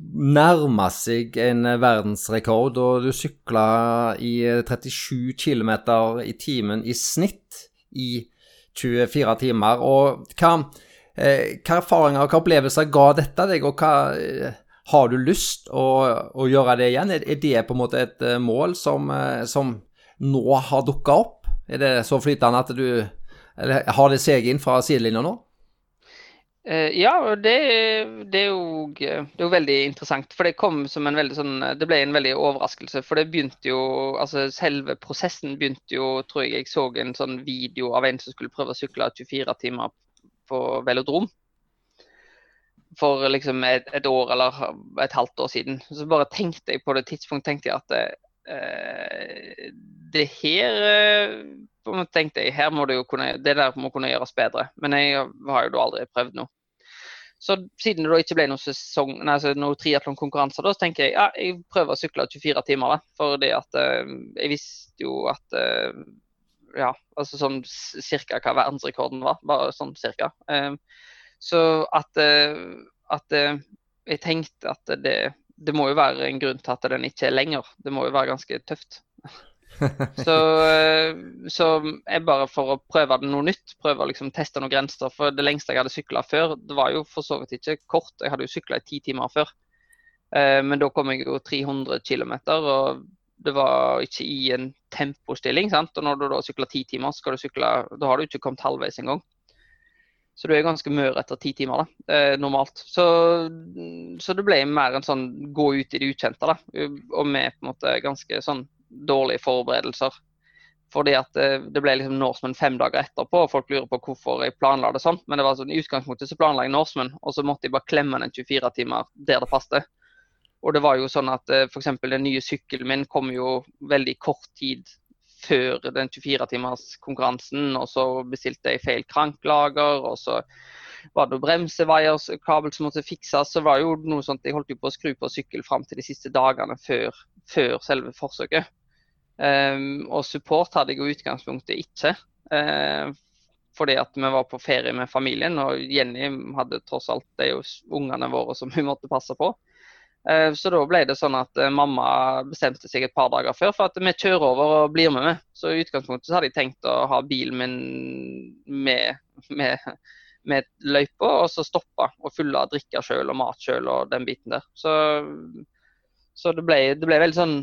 nærme seg en verdensrekord, og du sykla i 37 km i timen i snitt i 24 timer. Og hva, eh, hva erfaringer og opplevelser ga dette deg, og hva eh, har du lyst å, å gjøre det igjen? Er, er, det på en måte et eh, mål som, som nå har dukka opp? Er det så flytende at du eller har det seg inn fra sidelinja nå? Uh, ja, det, det, er jo, det, er jo, veldig interessant. For det kom som en veldig sånn Det ble en veldig overraskelse. For det begynte jo Altså selve prosessen begynte jo Tror jeg jeg så en sånn video av en som skulle prøve å sykle 24 timer på velodrom. For liksom et, et, år eller et halvt år siden. Så bare tenkte jeg på det tidspunktet tenkte jeg at uh, det her tenkte jeg her må det jo kunne, det der må kunne gjøres bedre. Men jeg har jo da aldri prøvd noe. Så siden det da ikke ble noen sesong, nei, altså noen triatlonkonkurranser, så tenker jeg ja, jeg prøver å sykle 24 timer. da, fordi at uh, jeg visste jo at uh, Ja, altså sånn cirka hva verdensrekorden var. Bare sånn cirka. Uh, så at, at jeg tenkte at det, det må jo være en grunn til at den ikke er lenger. Det må jo være ganske tøft. så, eh, så jeg bare for å prøve noe nytt, prøve å liksom teste noen grenser. For det lengste jeg hadde sykla før, det var jo for så vidt ikke kort. Jeg hadde jo sykla i ti timer før. Eh, men da kom jeg jo 300 km, og det var ikke i en tempostilling. sant? Og når du da sykler ti timer, skal du sykle, da har du ikke kommet halvveis engang. Så du er ganske mør etter ti timer, da, eh, normalt. Så, så, det ble mer en sånn gå ut i det ukjente, da. Og med på en måte ganske sånn dårlige forberedelser. Fordi at eh, det ble liksom Norseman fem dager etterpå, og folk lurer på hvorfor jeg planla det sånn. Men det var sånn, i utgangspunktet så planla jeg Norseman, og så måtte jeg bare klemme den 24 timer der det passet. Og det var jo sånn at eh, f.eks. den nye sykkelen min kom jo veldig kort tid før den 24-timers-konkurransen, og så bestilte jeg feil kranklager, og så var det bremseveierskabel som måtte fikses. Så var det jo noe sånt, Jeg holdt jo på å skru på sykkel fram til de siste dagene før, før selve forsøket. Um, og support hadde jeg i utgangspunktet ikke. Uh, fordi at vi var på ferie med familien, og Jenny hadde tross alt det er jo ungene våre som hun måtte passe på. Uh, så da ble det sånn at uh, mamma bestemte seg et par dager før for at vi kjører over og blir med. med. Så i utgangspunktet så hadde jeg tenkt å ha bilen min med, med, med løypa, og så stoppe og fylle drikke sjøl og mat sjøl og den biten der. Så, så det, ble, det ble veldig sånn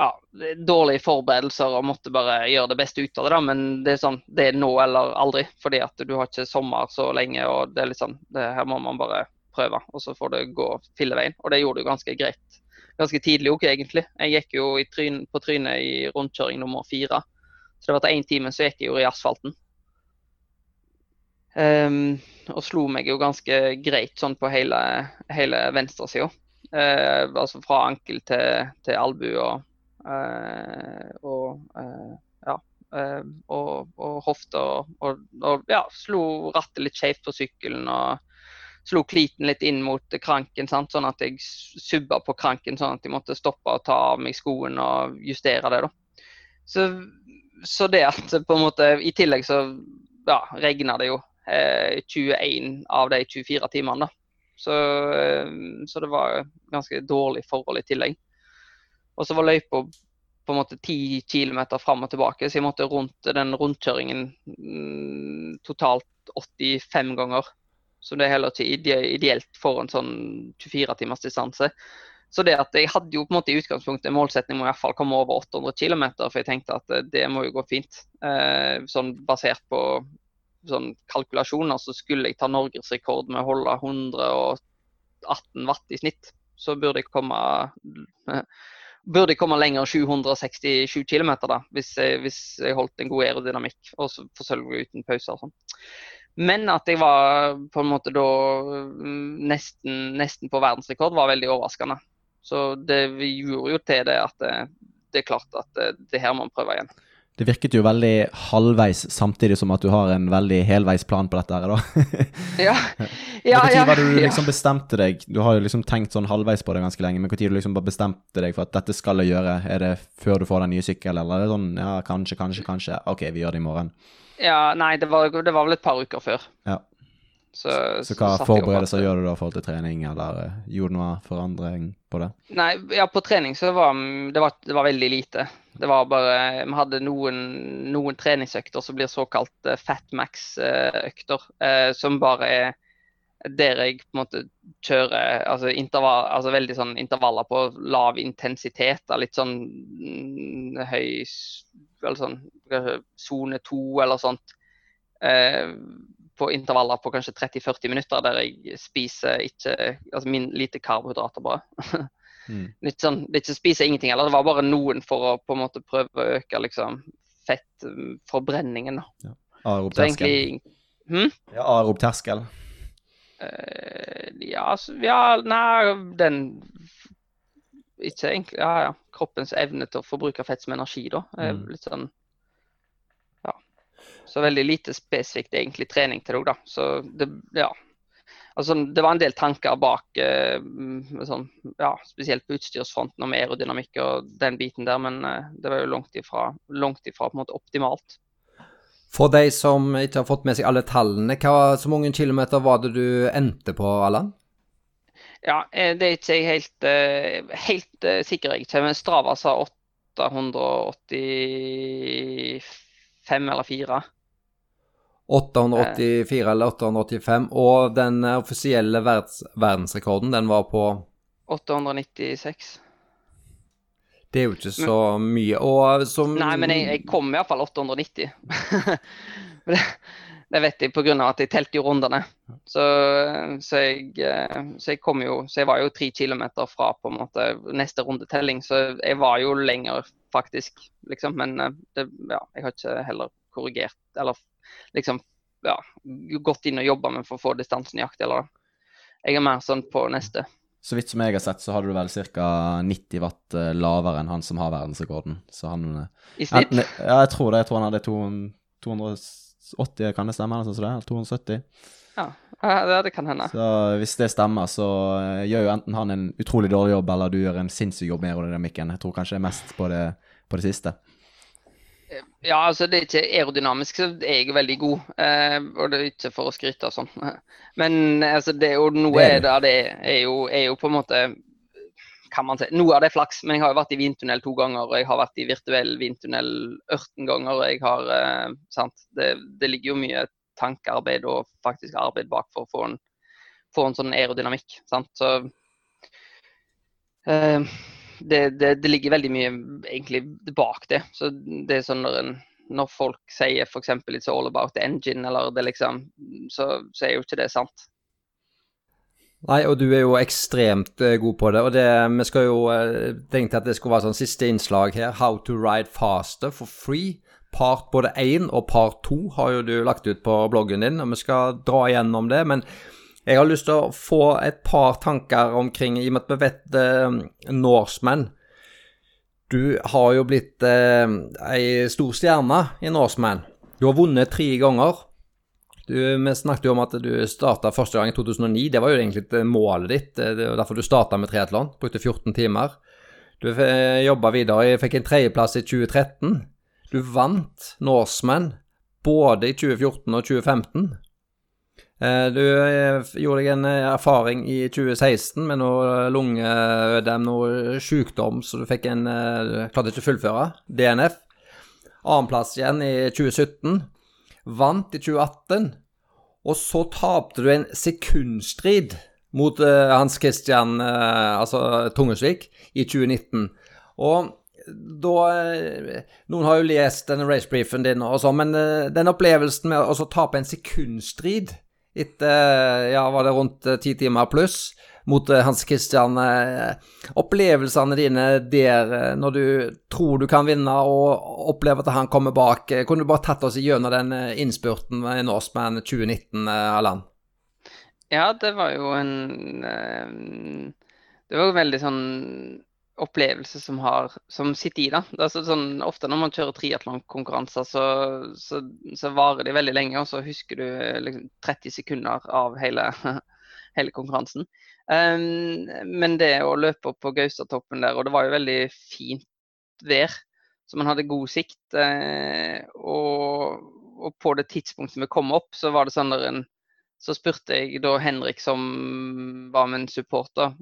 ja, dårlige forberedelser og måtte bare gjøre det beste ut av det. da, Men det er sånn, det er nå eller aldri. Fordi at du har ikke sommer så lenge. og det er litt sånn, det her må man bare prøve. Og så får det gå filleveien. Og det gjorde du ganske greit. Ganske tidlig òg, egentlig. Jeg gikk jo tryn, på trynet i rundkjøring nummer fire. Så det var til én time så gikk jeg jo i asfalten. Um, og slo meg jo ganske greit sånn på hele, hele venstresida. Uh, altså fra ankel til, til albue og og eh, ja, eh, og, og hofta og, og, ja, slo rattet litt skjevt på sykkelen. og slo kliten litt inn mot kranken, sant? sånn at jeg subba på kranken, sånn at jeg måtte stoppe og ta av meg skoen og justere det. da. Så, så det at på en måte I tillegg så ja, regna det jo eh, 21 av de 24 timene. da. Så, eh, så, det var ganske dårlig forhold i tillegg. Og så var løypa på en måte 10 km fram og tilbake, så jeg måtte rundt den rundkjøringen mm, totalt 85 ganger. Så det er heller ikke ideelt for en sånn 24 timers distanse. Så det at jeg hadde jo på en måte i utgangspunktet en målsetning om i hvert fall komme over 800 km, for jeg tenkte at eh, det må jo gå fint. Eh, sånn basert på sånn kalkulasjoner så skulle jeg ta norgesrekord med å holde 118 watt i snitt. Så burde jeg komme burde jeg komme lenger 767 km da, hvis jeg, hvis jeg, holdt en god aerodynamikk. Og så uten pauser og sånn. Men at jeg var på en måte da mm, nesten, nesten på verdensrekord, var veldig overraskende. Så det gjorde jo til det at det, det er klart at det, det her må man prøve igjen. Det virket jo veldig halvveis, samtidig som at du har en veldig helveis plan på dette her, da. ja, ja, Når var det du liksom bestemte deg? Du har jo liksom tenkt sånn halvveis på det ganske lenge, men når du liksom bare bestemte deg for at dette skal jeg gjøre? Er det før du får den nye sykkelen, eller er det sånn ja, kanskje, kanskje, kanskje, OK, vi gjør det i morgen? Ja, nei, det var, det var vel et par uker før. Ja. Så, Så hva jeg opp forberedelser gjør du da i forhold til trening, eller eh, gjorde du noe forandring på det? Nei, ja, på trening så var det, var det var veldig lite. Det var bare Vi hadde noen, noen treningsøkter som blir såkalt eh, fatmax-økter, eh, som bare er der jeg på en måte kjører altså, intervall, altså veldig sånn intervaller på lav intensitet. da, Litt sånn mm, høy Eller sånn sone to eller sånt. Eh, på intervaller på kanskje 30-40 minutter der jeg spiser ikke altså min, lite karbohydrater bare. Mm. Litt sånn, det ikke spise ingenting heller, det var bare noen for å på en måte prøve å øke liksom fettforbrenningen. da. Arop Så terskel. egentlig Ja, Arop terskel. Uh, ja, så, ja, nei, den Ikke egentlig Ja, ja. Kroppens evne til å forbruke fett som energi, da. Mm. Litt sånn Ja. Så veldig lite spesifikt egentlig trening til deg, da. Så det Ja. Altså, det var en del tanker bak, eh, sånn, ja, spesielt på utstyrsfronten om aerodynamikk og den biten der, men eh, det var jo langt ifra, langt ifra på en måte optimalt. For de som ikke har fått med seg alle tallene, hva, så mange kilometer var det du endte på, Allan? Ja, eh, det er ikke jeg helt, eh, helt eh, sikker jeg ikke, men Strava sa 885 eller 4. 884 eller 885, og den offisielle verdens, verdensrekorden, den var på 896. Det er jo ikke så mye. Og som Nei, men jeg, jeg kom iallfall 890. det, det vet jeg pga. at jeg telte jo rundene. Så, så, jeg, eh, så jeg kom jo Så jeg var jo tre kilometer fra på en måte neste rundetelling, så jeg var jo lenger, faktisk. Liksom. Men eh, det, ja, jeg har ikke heller korrigert eller liksom ja, gått inn og jobba med for å få distansen nøyaktig. Eller jeg er mer sånn på neste. Så vidt som jeg har sett, så hadde du vel ca. 90 watt eh, lavere enn han som har verdensrekorden. Så han eh, I snitt. enten, Ja, jeg tror det. Jeg tror han hadde 280, kan det stemme? Eller sånn som? Eller 270? Ja, ja, det kan hende. Så hvis det stemmer, så eh, gjør jo enten han en utrolig dårlig jobb, eller du gjør en sinnssyk jobb med aerodynamikken. Jeg tror kanskje det er mest på det, på det siste. Ja, altså det er ikke aerodynamisk, så er jeg veldig god. Eh, og det er ikke for å skryte og sånn. Men altså, det er jo noe Det er er det, det er, jo, er jo på en måte kan man si, Noe av det er flaks, men jeg har jo vært i vindtunnel to ganger, og jeg har vært i virtuell vindtunnel 18 ganger. og jeg har, eh, sant, det, det ligger jo mye tankearbeid og faktisk arbeid bak for å få en, få en sånn aerodynamikk. sant, så eh, det, det, det ligger veldig mye egentlig bak det. Så det er sånn når, en, når folk sier f.eks. 'it's all about the engine', eller det liksom, så, så er jo ikke det sant. Nei, og du er jo ekstremt eh, god på det. Og det, vi skal jo eh, tenke at det skulle være sånn siste innslag her. How to ride faster for free. Part både én og part to har jo du lagt ut på bloggen din, og vi skal dra igjennom det. Men jeg har lyst til å få et par tanker omkring, i og med at vi vet eh, Norseman Du har jo blitt eh, ei stor stjerne i Norseman. Du har vunnet tre ganger. Du, vi snakket jo om at du starta første gang i 2009. Det var jo egentlig målet ditt. Det var derfor du starta med triatlon. Brukte 14 timer. Du jobba videre, fikk en tredjeplass i 2013. Du vant Norseman både i 2014 og 2015. Eh, Du eh, gjorde deg en eh, erfaring i 2016 med noe lungeødem, noe sykdom, så du fikk en eh, Du klarte ikke å fullføre. DNF. Annenplass igjen i 2017. Vant i 2018. Og så tapte du en sekundstrid mot eh, Hans Christian eh, altså Tungesvik i 2019. Og da eh, Noen har jo lest denne racebriefen din og så, men eh, den opplevelsen med å tape en sekundstrid etter eh, ja, var det rundt eh, ti timer pluss mot eh, Hans Christian Opplevelsene dine der når du tror du kan vinne og opplever at han kommer bak. Kunne du bare tatt oss gjennom den innspurten i Norseman 2019, eh, Allan? Ja, det var jo en Det var jo veldig sånn opplevelse som har som sitter i, da. Så, sånn, ofte når man kjører triatlonkonkurranser, så, så, så varer de veldig lenge, og så husker du liksom 30 sekunder av hele, hele konkurransen. Um, men det å løpe opp på Gaustatoppen der, og det var jo veldig fint vær, så man hadde god sikt. Eh, og, og på det tidspunktet vi kom opp, så var det sånn der en så spurte jeg da Henrik, som var min supporter,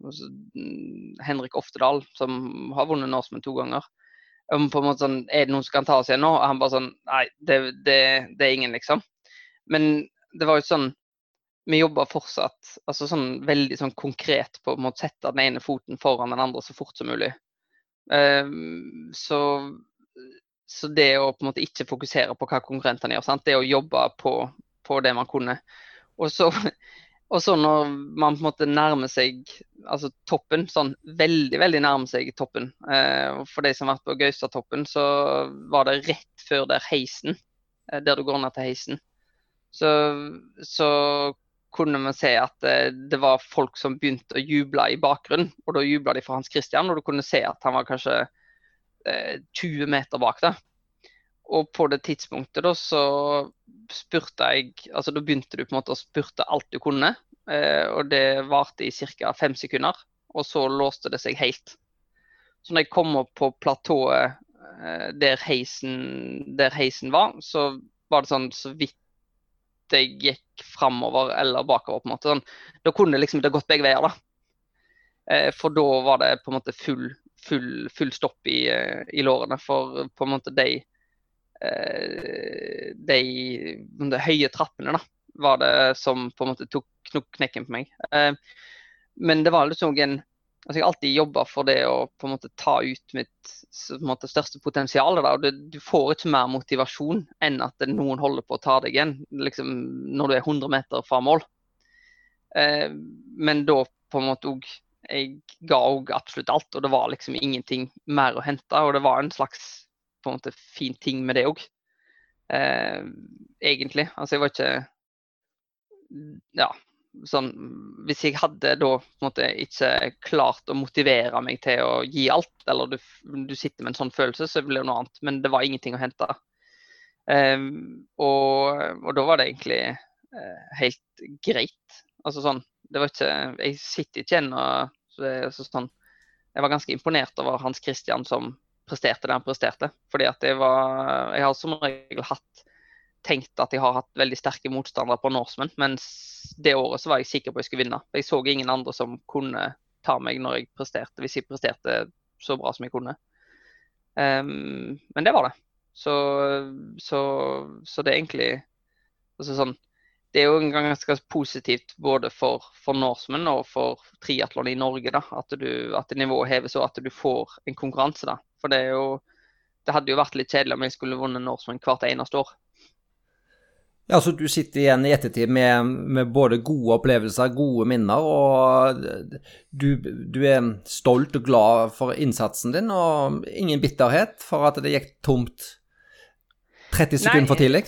mm, Henrik Oftedal, som har vunnet Norseman to ganger, om på en måte sånn, er det noen som kan ta oss igjen nå? Og han bare sånn Nei, det, det, det er ingen, liksom. Men det var jo sånn Vi jobba fortsatt altså sånn veldig sånn konkret på å sette den ene foten foran den andre så fort som mulig. Um, så, så det å på en måte ikke fokusere på hva konkurrentene gjør, sant? det å jobbe på, på det man kunne. Og så, og så når man på en måte nærmer seg altså toppen, sånn veldig veldig nærmer seg toppen eh, For de som har vært på Gaustatoppen, så var det rett før der heisen, eh, der du går ned til heisen. Så, så kunne vi se at eh, det var folk som begynte å juble i bakgrunnen. Og da jubla de for Hans Christian, og du kunne se at han var kanskje eh, 20 meter bak deg. Og på det tidspunktet da så spurte jeg Altså da begynte du på en måte å spurte alt du kunne. Eh, og det varte i ca. fem sekunder. Og så låste det seg helt. Så når jeg kom opp på platået eh, der, der heisen var, så var det sånn så vidt jeg gikk framover eller bakover. på en måte. Sånn, da kunne det liksom det gått begge veier. da. Eh, for da var det på en måte full, full, full stopp i, i lårene. For på en måte de de, de, høye trappene da, var det som på en måte tok knekken på meg. Eh, men det var liksom en altså Jeg har alltid jobba for det å på en måte ta ut mitt måte, største potensial. Og det, Du får ikke mer motivasjon enn at noen holder på å ta deg igjen liksom, når du er 100 meter fra mål. Eh, men da på en måte òg Jeg ga òg absolutt alt, og det var liksom ingenting mer å hente. Og det var en slags en måte fin ting med det òg. Eh, egentlig. Altså jeg var ikke Ja, sånn Hvis jeg hadde da på en måte ikke klart å motivere meg til å gi alt, eller du, du sitter med en sånn følelse, så blir det noe annet. Men det var ingenting å hente. Eh, og, og, da var det egentlig eh, helt greit. Altså sånn Det var ikke Jeg sitter ikke igjen og så, sånn Jeg var ganske imponert over Hans Christian som presterte det han presterte. Fordi at jeg var Jeg har som regel hatt tenkt at jeg har hatt veldig sterke motstandere på Norseman, mens det året så var jeg sikker på at jeg skulle vinne. Jeg så ingen andre som kunne ta meg når jeg presterte, hvis jeg presterte så bra som jeg kunne. Um, men det var det. Så, så, så det er egentlig altså sånn det er jo en ganske positivt både for, for Norseman og for triatlon i Norge. da, At, du, at nivået heves og at du får en konkurranse. da. For det jo Det hadde jo vært litt kjedelig om jeg skulle vunnet Norseman hvert eneste år. Ja, så Du sitter igjen i ettertid med, med, både gode opplevelser, gode minner, og du, du, er stolt og glad for innsatsen din, og ingen bitterhet for at det gikk tomt 30 sekunder for tidlig?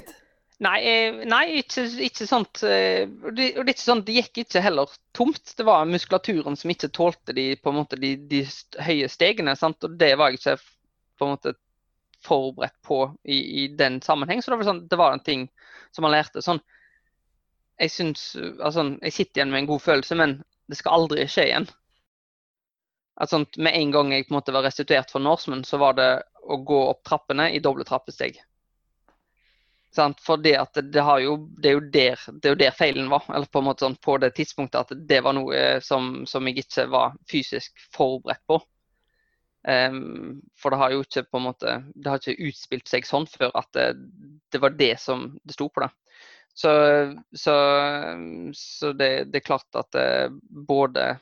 Nei, eh, nei ikke, ikke sånt. Eh, det, ikke sånn, det gikk ikke heller tomt. Det var muskulaturen som ikke tålte de, måte, de, de høye stegene. Sant? Og det var jeg ikke på måte forberedt på i, i den sammenheng. Så det var, sånn, det var en ting som man lærte. Sånn, jeg, synes, altså, jeg sitter igjen med en god følelse, men det skal aldri skje igjen. At sånn, med en gang jeg en måte var restituert for Norseman, så var det å gå opp trappene i doble trappesteg. Sant? For det, at det, jo, det, er jo der, det er jo der feilen var. Eller på en måte sånn på det tidspunktet at det var noe eh, som, som jeg ikke var fysisk forberedt på. Um, for det har jo ikke på en måte Det har ikke utspilt seg sånn før at det, det var det som det sto på det. Så, så, så det, det, er klart at eh, både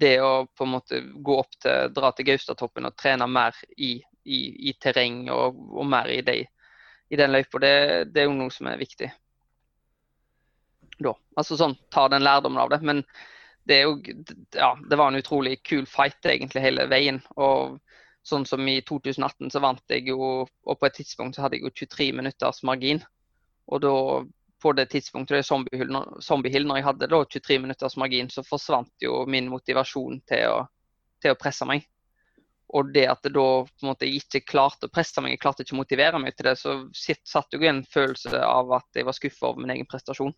det å på en måte gå opp til, dra til Gaustatoppen og trene mer i, i, i terreng og, og mer i de i den løypa. Det, det, er jo noe som er viktig. Da. Altså sånn, ta den lærdommen av det. Men det er jo Ja, det var en utrolig kul fight egentlig hele veien. Og sånn som i 2018 så vant jeg jo Og på et tidspunkt så hadde jeg jo 23 minutters margin. Og da på det tidspunktet, det er Zombie Hill, når jeg hadde da 23 minutters margin, så forsvant jo min motivasjon til å, til å presse meg. Og det at jeg da på en måte ikke klarte å presse meg, jeg klarte ikke å motivere meg til det, så satt jo en følelse av at jeg var skuffa over min egen prestasjon.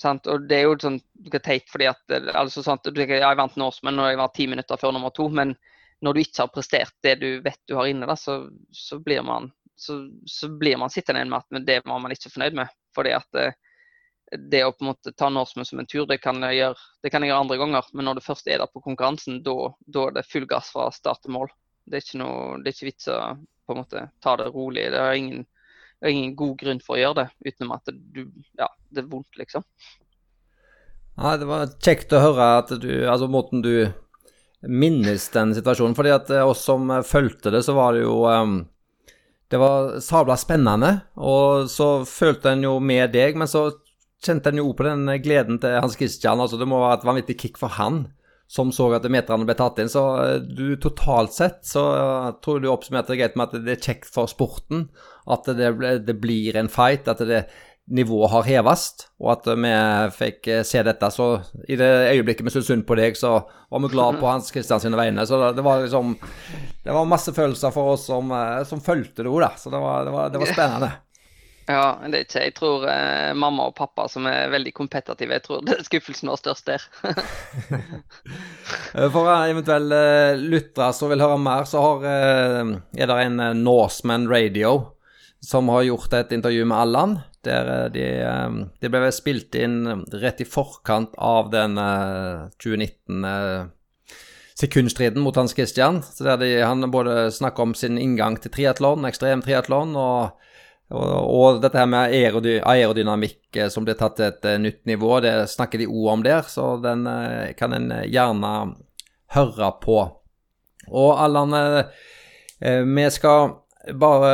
Sant? Og det er jo sånn teit, fordi at altså, sant, Jeg vant Norseman og jeg var ti minutter før nummer to, men når du ikke har prestert det du vet du har inne, da, så, så, blir man, så, så, man sittende igjen med at det var man ikke fornøyd med. Fordi at eh, det å på en måte ta Norseman som en tur, det kan, jeg gjøre, kan jeg gjøre andre ganger. Men når du først er der på konkurransen, da er det full gass fra start til mål. Det er ikke, noe, det er ikke vits å på en måte ta det rolig. Det er ingen, det er ingen god grunn for å gjøre det, utenom at du, ja, det er vondt, liksom. Ja, det var kjekt å høre at du, altså måten du minnes den situasjonen. fordi at eh, oss som fulgte det, så var det jo um, Det var sabla spennende, og så følte en jo med deg, men så kjente han jo på den gleden til Hans Christian. altså Det må være et vanvittig kick for han som så at meterne ble tatt inn. Så eh, du totalt sett så uh, tror du oppsummerte det greit med at det er kjekt for sporten. At det, det blir en fight. At det nivået har hevast, og at vi fikk eh, se dette. Så i det øyeblikket vi syntes synd på deg, så var vi glad på Hans Kristian sine vegne. Så det var liksom Det var masse følelser for oss som, som fulgte det òg, da. Så det var, det var, det var spennende. Ja, det er ikke Jeg tror eh, mamma og pappa som er veldig kompetitive. Jeg tror det, skuffelsen var størst der. Eh, for eventuelle eh, lyttere som vil høre mer, så har, eh, er det en Norseman Radio som har gjort et intervju med Allan. Der de, de ble spilt inn rett i forkant av den 2019 sekundstriden mot Hans Christian. Så der de, han både snakker om sin inngang til triatlon, ekstrem triatlon, og og, dette her med aerody aerodynamikk eh, som blir tatt til et uh, nytt nivå, det snakker de òg om der, så den uh, kan en gjerne høre på. Og Allan, vi skal bare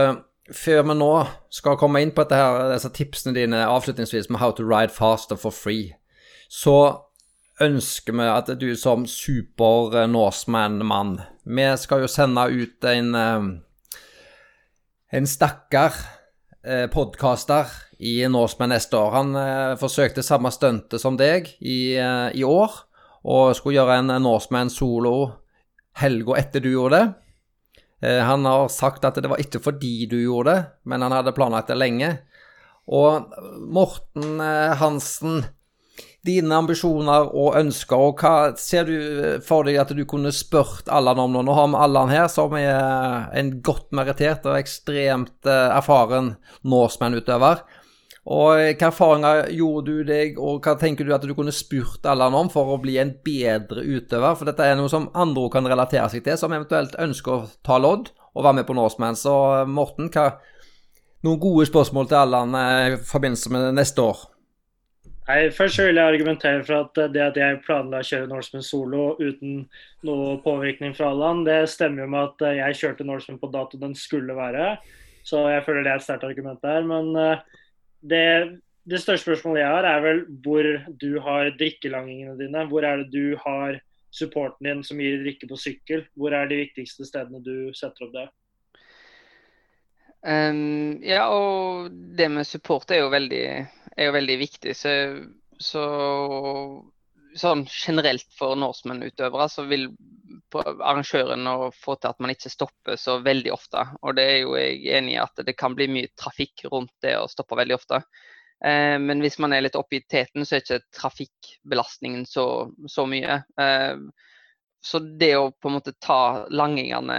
før vi nå skal komme inn på dette her, disse tipsene dine avslutningsvis med How to ride faster for free, så ønsker vi at du som super Norseman-mann Vi skal jo sende ut en, en stakkar eh, podkaster i Norseman neste år. Han eh, forsøkte samme stuntet som deg i, eh, i, år, og skulle gjøre en Norseman solo helga etter du gjorde det. Eh, han har sagt at det var ikke fordi du gjorde det, men han hadde planlagt det lenge. Og Morten eh, Hansen dine ambisjoner og ønsker, og hva ser du for deg at du kunne spurt Allan om nå? Nå har vi Allan her, som er en godt merittert og ekstremt eh, erfaren Norseman-utøver. Og Hvilke erfaringer gjorde du deg, og hva tenker du at du kunne spurt Allan om for å bli en bedre utøver? For dette er noe som andre kan relatere seg til, som eventuelt ønsker å ta lodd og være med på Norseman. Så Morten, hva, noen gode spørsmål til Allan eh, i forbindelse med neste år? Nei, Først vil jeg argumentere for at det at jeg planla å kjøre Norseman solo uten noe påvirkning fra Allan, det stemmer jo med at jeg kjørte Norseman på dato den skulle være. Så jeg føler det er et sterkt argument der. Men eh, det, det, største spørsmålet jeg har, er vel hvor du har drikkelangingene dine. Hvor er det du har supporten din som gir drikke på sykkel? Hvor er de viktigste stedene du setter opp det? Um, ja, og det med support er jo veldig er jo veldig viktig. Så, så sånn generelt for Norseman-utøvere så vil arrangøren få til at man ikke stopper så veldig ofte. Og det er jo jeg enig i at det kan bli mye trafikk rundt det å stoppe veldig ofte. Eh, men hvis man er litt oppe i teten, så er ikke trafikkbelastningen så, så mye. Eh, så det å på en måte ta langingene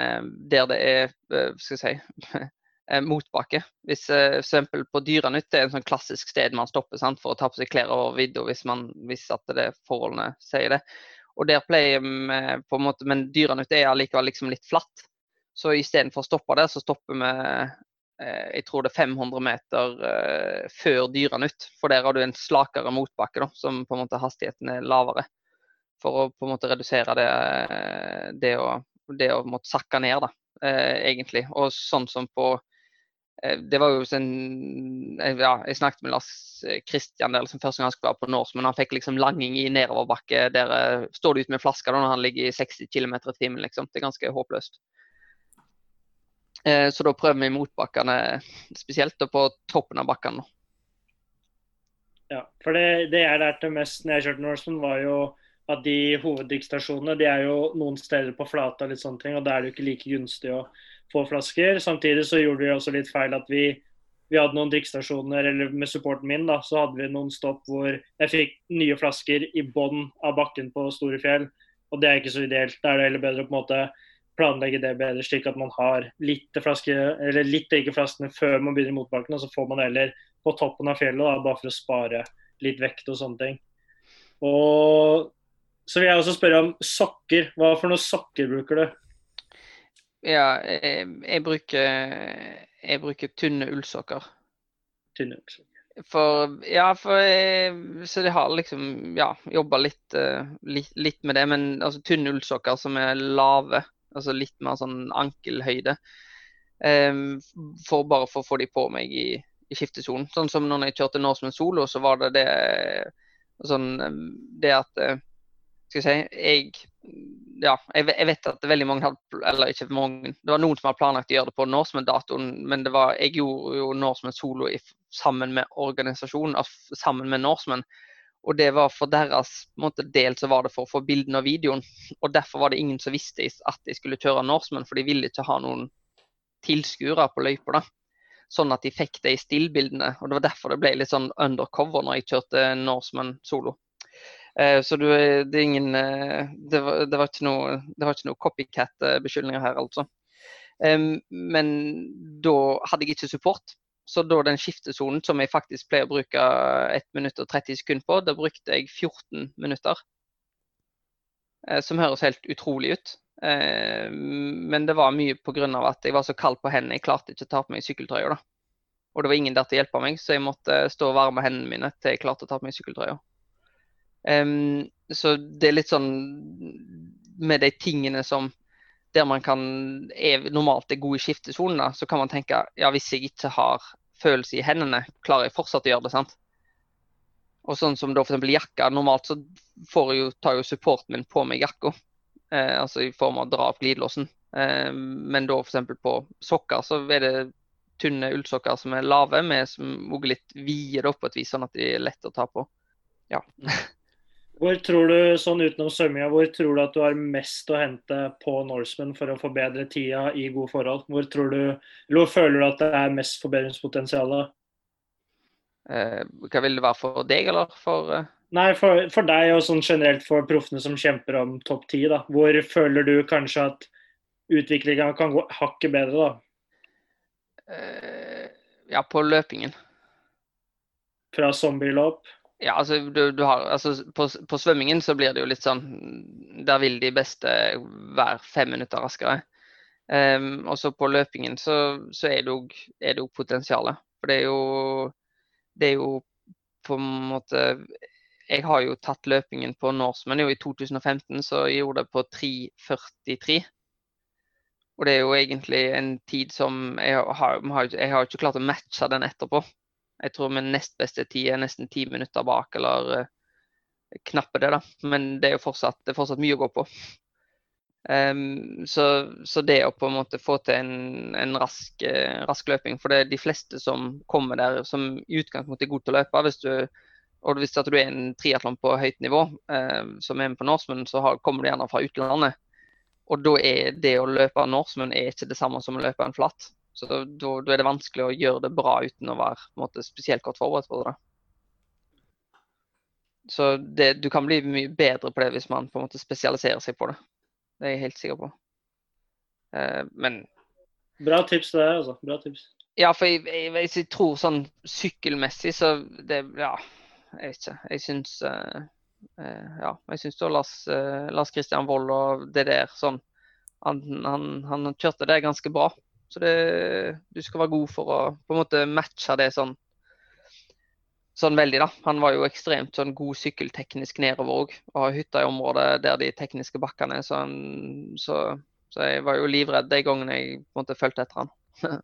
der det er eh, skal jeg si, motbakke. Hvis eh, f.eks. på Dyranytt er en sånn klassisk sted man stopper sant, for å ta på seg klær over vidda hvis, hvis at det forholdene sier det. Og der pleier vi på en måte, Men Dyranytt er allikevel liksom litt flatt. Så istedenfor å stoppe der, så stopper vi eh, jeg tror det er 500 meter eh, før Dyranytt. For der har du en slakere motbakke, da, som på en måte hastigheten er lavere. For å på en måte redusere det, eh, det å, det å måtte sakke ned, da, eh, egentlig. Og sånn som på Eh, det var jo en eh, ja, Jeg snakket med Lars Kristian der liksom første gang han skulle være på Norse, men han fikk liksom langing i nedoverbakke. Der står det ut med flasker da, når han ligger i 60 km i timen. Liksom. Det er ganske håpløst. Eh, så da prøver vi motbakkene spesielt, på toppen av bakkene. Ja, for det, det jeg lærte mest når jeg kjørte Norseman, var jo at de hoveddrikkstasjonene de er jo noen steder på flata, litt sånne ting, og da er det jo ikke like gunstig å få flasker. Samtidig så gjorde vi også litt feil at vi, vi hadde noen drikkstasjoner, eller med supporten min, da, så hadde vi noen stopp hvor jeg fikk nye flasker i bånn av bakken på Storefjell. Og det er ikke så ideelt. Da er det heller bedre å på en måte planlegge det bedre, slik at man har litt flaske, eller litt drikkeflaskene før man begynner motbakken, og så får man heller på toppen av fjellet, da, bare for å spare litt vekt og sånne ting. Og så vil jeg også spørre om sokker. Hva for noen sokker bruker du? Ja, jeg, jeg bruker jeg bruker tynne ullsokker. Tynne ullsokker. For ja, for jeg, så jeg har liksom ja, jobba litt, uh, litt, litt, med det. Men altså tynne ullsokker som er lave, altså litt mer sånn ankelhøyde. Um, for bare for å få de på meg i, i skiftesonen. Sånn som når jeg kjørte Norseman Solo, så var det det sånn det at Skal jeg si Jeg ja, jeg, vet at veldig mange hadde Eller ikke mange. Det var noen som hadde planlagt å gjøre det på Norseman-datoen, men det var, jeg gjorde jo Norseman solo i, sammen med organisasjonen, altså sammen med Norseman. Og det var for deres måte, del så var det for å få bildene og videoen. Og derfor var det ingen som visste at de skulle kjøre Norseman, for de ville ikke ha noen tilskuere på løypa. Sånn at de fikk det i stillbildene. Og det var derfor det ble litt sånn undercover når jeg kjørte Norseman solo. Eh, så du, det er ingen eh, det var, det var, ikke noe, det noe copycat-beskyldninger her, altså. Men da hadde jeg ikke support. Så da den skiftesonen som jeg faktisk pleier å bruke 1 minutt og 30 sekunder på, da brukte jeg 14 minutter. Eh, som høres helt utrolig ut. Men det var mye pga. at jeg var så kald på hendene. Jeg klarte ikke å ta på meg sykkeltrøya. Og det var ingen der til å hjelpe meg, så jeg måtte stå og varme hendene mine til jeg klarte å ta på meg sykkeltrøya. Um, så det er litt sånn med de tingene som der man kan er normalt er god i skiftesonen, så kan man tenke ja, hvis jeg ikke har følelse i hendene, klarer jeg fortsatt å gjøre det. sant? Og sånn som da f.eks. jakka. Normalt så får jeg jo, tar jo supporten min på meg jakka, eh, altså i form av å dra opp glidelåsen. Eh, men da f.eks. på sokker så er det tynne ullsokker som er lave, med som også litt vide på et vis, sånn at de er lette å ta på. Ja. Hvor tror du, sånn utenom svømminga, hvor tror du at du har mest å hente på Norseman for å forbedre tida i gode forhold? Hvor tror du, hvor føler du at det er mest forbedringspotensial? Eh, hva vil det være for deg, eller for eh... Nei, for, for, deg og sånn generelt for proffene som kjemper om topp ti. Hvor føler du kanskje at utviklinga kan gå hakket bedre, da? Eh, ja, på løpingen. Fra zombieløp? Ja, altså, du, du har, altså på, på, svømmingen så blir det jo litt sånn Der vil de beste være fem minutter raskere. Um, og så på løpingen så, så er det jo potensialet. For det er jo Det er jo på en måte Jeg har jo tatt løpingen på Norseman. Jo, I 2015 så jeg gjorde det på 3.43. Og det er jo egentlig en tid som jeg har, jeg har ikke klart å matche den etterpå. Jeg tror min nest beste tid er nesten ti minutter bak, eller uh, knappe det, da. Men det er jo fortsatt, er fortsatt mye å gå på. Um, så, så, det å på en måte få til en, en rask, uh, rask, løping For det er de fleste som kommer der som i utgangspunktet er gode til å løpe. Hvis du, og hvis du er en triatlon på høyt nivå, uh, som er med på Norseman, så har, kommer du gjerne fra utlandet. Og da er det å løpe Norseman ikke det samme som å løpe en flat. Så da, da, er det vanskelig å gjøre det bra uten å være måte, spesielt godt forberedt på det. Så det, du kan bli mye bedre på det hvis man på en måte spesialiserer seg på det. Det er jeg helt sikker på. Eh, men Bra tips det altså. Bra tips. Ja, for jeg, jeg, jeg, jeg tror sånn sykkelmessig så det Ja, jeg vet ikke. Jeg syns uh, uh, Ja, jeg syns da Lars, Lars Christian Wold og det der sånn han, han, han kjørte det ganske bra. Så det, du skal være god for å på en måte matche det sånn, sånn veldig. da. Han var jo ekstremt sånn god sykkelteknisk nedover òg, og har hytta i området der de tekniske bakkene er. Så, så, så, jeg var jo livredd de gangene jeg på en måte fulgte etter han.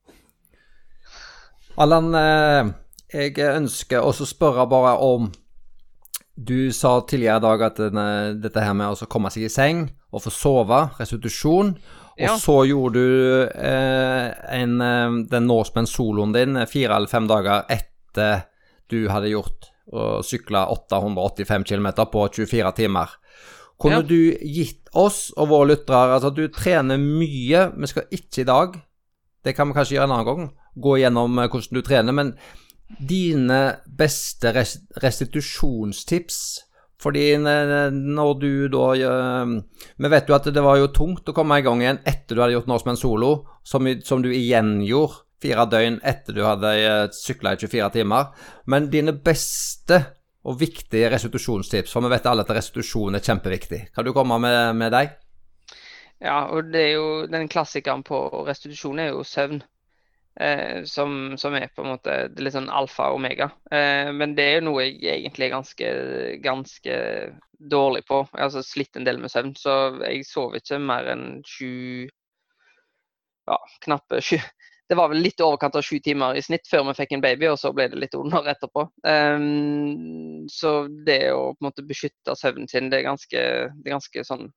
Allan, eh, jeg ønsker også å spørre bare om Du sa tidligere i dag at denne, dette her med å komme seg i seng og få sove, restitusjon og ja. så gjorde du eh, en, eh, den Norseman-soloen din fire eller fem dager etter du hadde gjort og sykla 885 km på 24 timer. Kunne ja. du gitt oss og våre lyttere Altså, du trener mye. Vi skal ikke i dag, det kan vi kanskje gjøre en annen gang, gå gjennom eh, hvordan du trener. Men dine beste restitusjonstips fordi når du da Vi vet jo at det var jo tungt å komme i gang igjen etter du hadde gjort Norseman solo, som, som, du igjen gjorde fire døgn etter du hadde eh, sykla i 24 timer. Men dine beste og viktige restitusjonstips? For vi vet alle at restitusjon er kjempeviktig. Kan du komme med, med deg? Ja, og det er jo den klassikeren på restitusjon er jo søvn. Eh, som, som, er på en måte litt sånn alfa og omega. Eh, men det er jo noe jeg egentlig er ganske, ganske dårlig på. Jeg har altså slitt en del med søvn, så jeg sover ikke mer enn sju Ja, knappe sju det var vel litt i overkant av sju timer i snitt før vi fikk en baby, og så ble det litt under etterpå. Eh, så det å på en måte beskytte søvnen sin, det er ganske, det er ganske sånn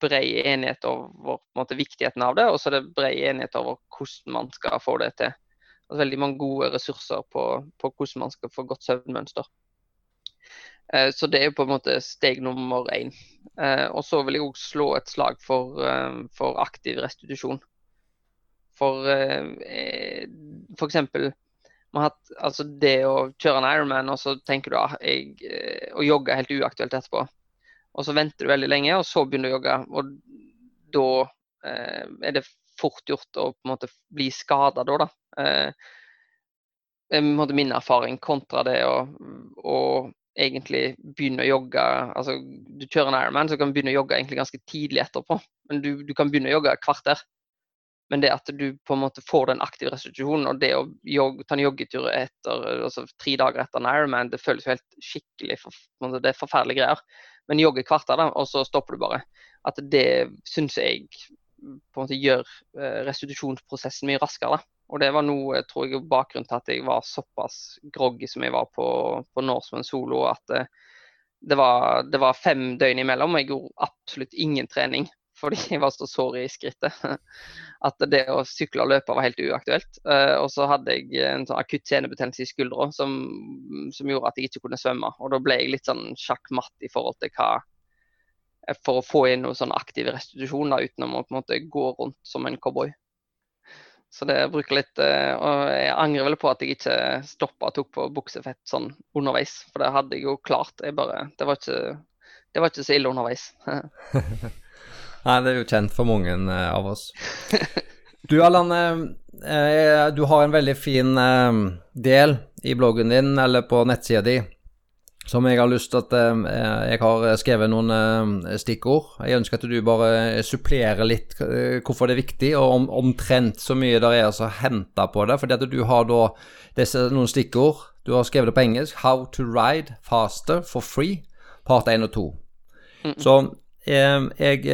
bred enighet over måte, viktigheten av det, og så er det bred enighet over hvordan man skal få det til. Det er veldig mange gode ressurser på, på hvordan man skal få godt søvnmønster. Eh, så det er jo på en måte steg nummer én. Eh, og så vil jeg òg slå et slag for, eh, for aktiv restitusjon. For eh, f.eks. Altså det å kjøre en Ironman, og så tenker du at ah, jeg, eh, å jogge er helt uaktuelt etterpå. Og så venter du veldig lenge, og så begynner du å jogge. Og da eh, er det fort gjort å på en måte bli skada da, da. Eh, min erfaring kontra det å, å, egentlig begynne å jogge altså Du kjører en Ironman, så kan du begynne å jogge egentlig ganske tidlig etterpå. Men du, du kan begynne å jogge et kvarter. Men det at du på en måte får den aktive restitusjonen, og det å jogge, ta en joggetur etter, altså tre dager etter en Ironman, det føles jo helt skikkelig for, Det er forferdelige greier. Men jogger kvarter, da, og så stopper du bare. At det syns jeg på en måte gjør eh, restitusjonsprosessen mye raskere. Da. Og det var noe, tror jeg, bakgrunnen til at jeg var såpass groggy som jeg var på, på Norseman solo. At eh, det, var, det var fem døgn imellom, og jeg gjorde absolutt ingen trening fordi jeg var så sår i skrittet. At det å sykle og løpe var helt uaktuelt. Uh, og så hadde jeg en sånn akutt senebetennelse i skuldra som, som, gjorde at jeg ikke kunne svømme. Og da ble jeg litt sånn sjakk-matt i forhold til hva For å få inn noe sånn aktiv restitusjon da, uten å på en måte gå rundt som en cowboy. Så det bruker litt uh, Og jeg angrer vel på at jeg ikke stoppa og tok på buksefett sånn underveis. For det hadde jeg jo klart. Jeg bare Det var ikke, det var ikke så ille underveis. Nei, det er jo kjent for mange uh, av oss. Du Allan, uh, du har en veldig fin del i bloggen din, eller på nettsida di, som jeg har lyst til at Jeg har skrevet noen stikkord. Jeg ønsker at du bare supplerer litt hvorfor det er viktig, og om, omtrent så mye det er å hente på det. Fordi at du har da disse, noen stikkord. Du har skrevet det på engelsk. 'How to ride faster for free', part 1 og 2. Mm -mm. Så jeg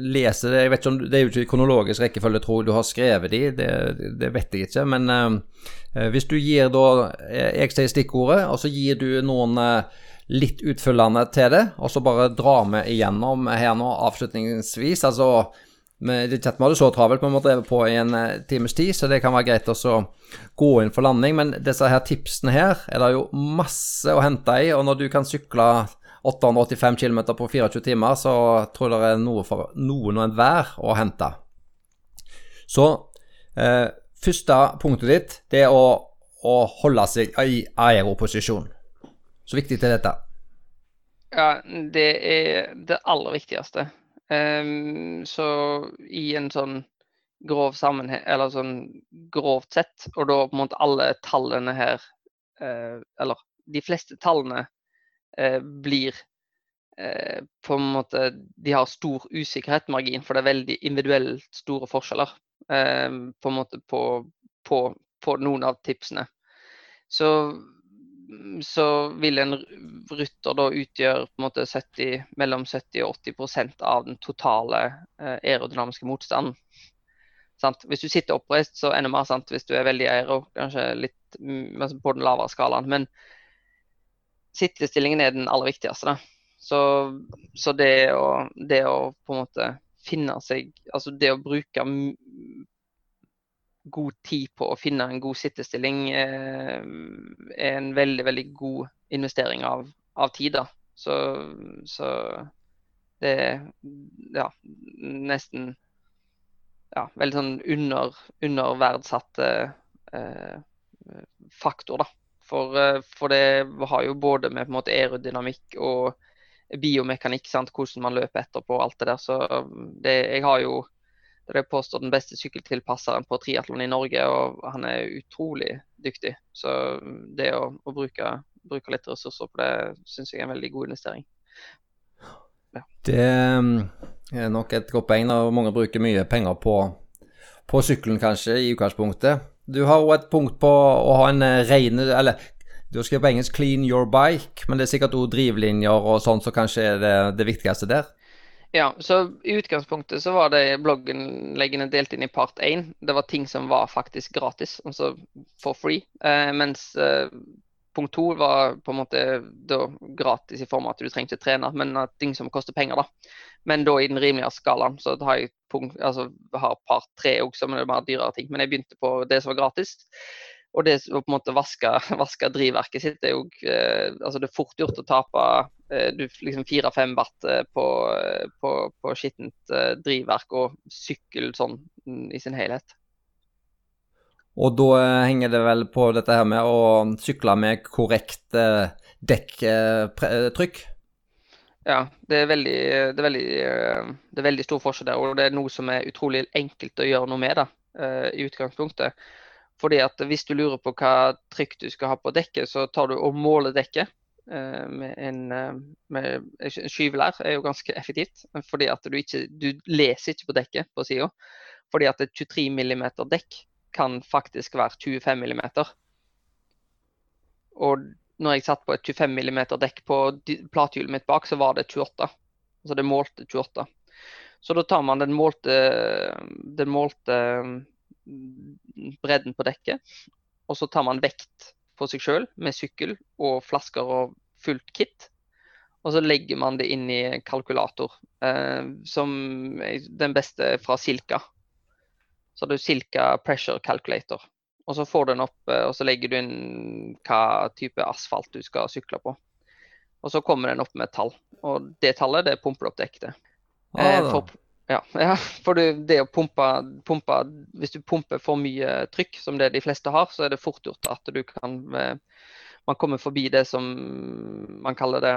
leser det Jeg vet ikke om Det er jo ikke kronologisk rekkefølge, tror jeg du har skrevet de, det, det vet jeg ikke. Men uh, hvis du gir da eh, Jeg sier stikkordet, og så gir du noen litt utfyllende til det, og så bare drar vi igjennom her nå avslutningsvis. Altså vi hadde så travelt, vi måtte på i en times tid, så det kan være greit å gå inn for landing. Men disse her tipsene her er det jo masse å hente i, og når du kan sykle 885 km på 24 timer, så tror jeg det er noe for noen og enhver å hente. Så eh, første punktet ditt, det er å, å holde seg i aeroposisjon. Så viktig til dette. Ja, det er det aller viktigste. Um, så i en sånn grov sammenheng, eller sånn grovt sett, og da på en måte alle tallene her, uh, eller de fleste tallene Eh, blir eh, på en måte De har stor usikkerhetsmargin, for det er veldig individuelt store forskjeller eh, på en måte på, på, på noen av tipsene. Så, så vil en rytter da utgjøre på en måte 70, mellom 70 og 80% av den totale aerodynamiske motstanden. Sant? Hvis du sitter oppreist, så enda mer sant hvis du er veldig aero, kanskje litt mm, altså på den lavere skalaen. Men sittestillingen er den aller viktigste. Så, så det, å, det, å, på en måte finne seg Altså det å bruke god tid på å finne en god sittestilling eh, er en veldig, veldig god investering av, av tid. da. Så, så det er ja, nesten ja, veldig sånn under, underverdsatte eh, faktor, da. For, eh, for, det har jo både med måte aerodynamikk og biomekanikk, sant? hvordan man løper etterpå og alt det der. Så um, det, jeg har jo Det er påstått den beste sykkeltilpasseren på triatlon i Norge, og han er utrolig dyktig. Så det å, å bruke, bruke, litt ressurser på det syns jeg er en veldig god investering. Ja. Det mm, er nok et godt poeng når mange bruker mye penger på, på sykkelen, kanskje, i utgangspunktet. Du har òg et punkt på å ha en rene Eller du har skrevet på engelsk 'clean your bike', men det er sikkert òg drivlinjer og sånn som så kanskje er det, det viktigste der? Ja, så i utgangspunktet så var det blogginnleggene delt inn i part én. Det var ting som var faktisk gratis, altså for free. Eh, mens eh, punkt to var på en måte gratis i form av at du trengte trene, men at ting som koster penger, da. Men da i den rimelige skalaen. Så har jeg punkt, altså, har par tre men det er bare dyrere ting. Men jeg begynte på det som var gratis. Og det å på en måte vaske, vaske drivverket sitt er jo eh, altså Det er fort gjort å tape eh, liksom 4-5 watt eh, på, eh, på, på skittent eh, drivverk og sykkel sånn mm, i sin helhet. Og da eh, henger det vel på dette her med å sykle med korrekt dekktrykk? Ja, det er, veldig, det, er veldig, det er veldig stor forskjell der. Og det er noe som er utrolig enkelt å gjøre noe med da, i utgangspunktet. Fordi at Hvis du lurer på hva trykk du skal ha på dekket, så tar du og måler dekket eh, med en, eh, med en skyvelær. er jo ganske effektivt. Fordi at du ikke du leser ikke på dekket på sida. Fordi at et 23 mm dekk kan faktisk være 25 mm. Og når jeg satt på et 25 mm dekk på platehjulet mitt bak, så var det 28. Altså det målte 28. Så da tar man den målte, den målte bredden på dekket. Og så tar man vekt på seg sjøl med sykkel og flasker og fullt kit. Og så legger man det inn i kalkulator, eh, som den beste fra Silka. Så har du Silka Pressure Calculator. Og så får du den opp, eh, og så legger du inn hva type asfalt du skal sykle på. Og så kommer den opp med et tall. Og det tallet det pumper opp dekket. Ah, eh, for, ja, ja, for det, det å pumpe, pumpe, Hvis du pumper for mye trykk, som det de fleste har, så er det fort gjort at du kan eh, Man kommer forbi det som man kaller det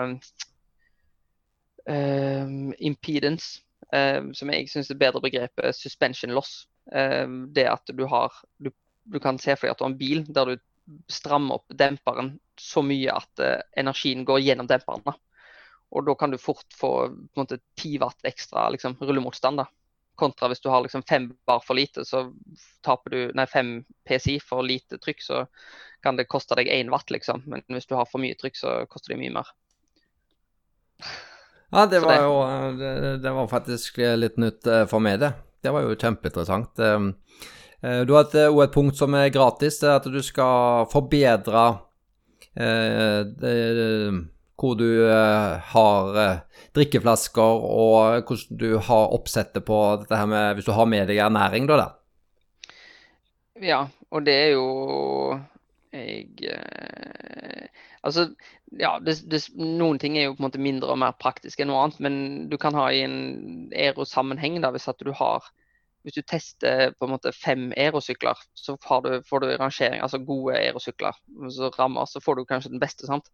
um, impedance. Um, som jeg syns er bedre begrepet suspension loss. Um, det at du har du, du, kan se for deg at du har en bil der du strammer opp demperen så mye at uh, energien går gjennom demperen. Da. Og da kan du fort få på en måte 10 watt ekstra liksom, rullemotstand. da. Kontra hvis du har liksom 5 bar for lite, så taper du nei, 5 PSI for lite trykk, så kan det koste deg 1 watt, liksom. Men hvis du har for mye trykk, så koster det mye mer. Ja, det var det. jo det, det, var faktisk litt nytt eh, for meg, det. Det var jo kjempeinteressant. Ehm, eh, du har òg et, punkt som er gratis, det er at du skal forbedre eh, hvor du uh, har drikkeflasker, og hvordan du har oppsettet på dette her med Hvis du har med deg ernæring, da. da. Ja, og det er jo jeg Altså, ja, det, det, noen ting er jo på en måte mindre og mer praktisk enn noe annet, men du kan ha i en aerosammenheng, da, hvis at du har hvis du tester på en måte fem aerosykler, så du, får du rangering, altså gode aerosykler, så rammer, så får du kanskje den beste. sant?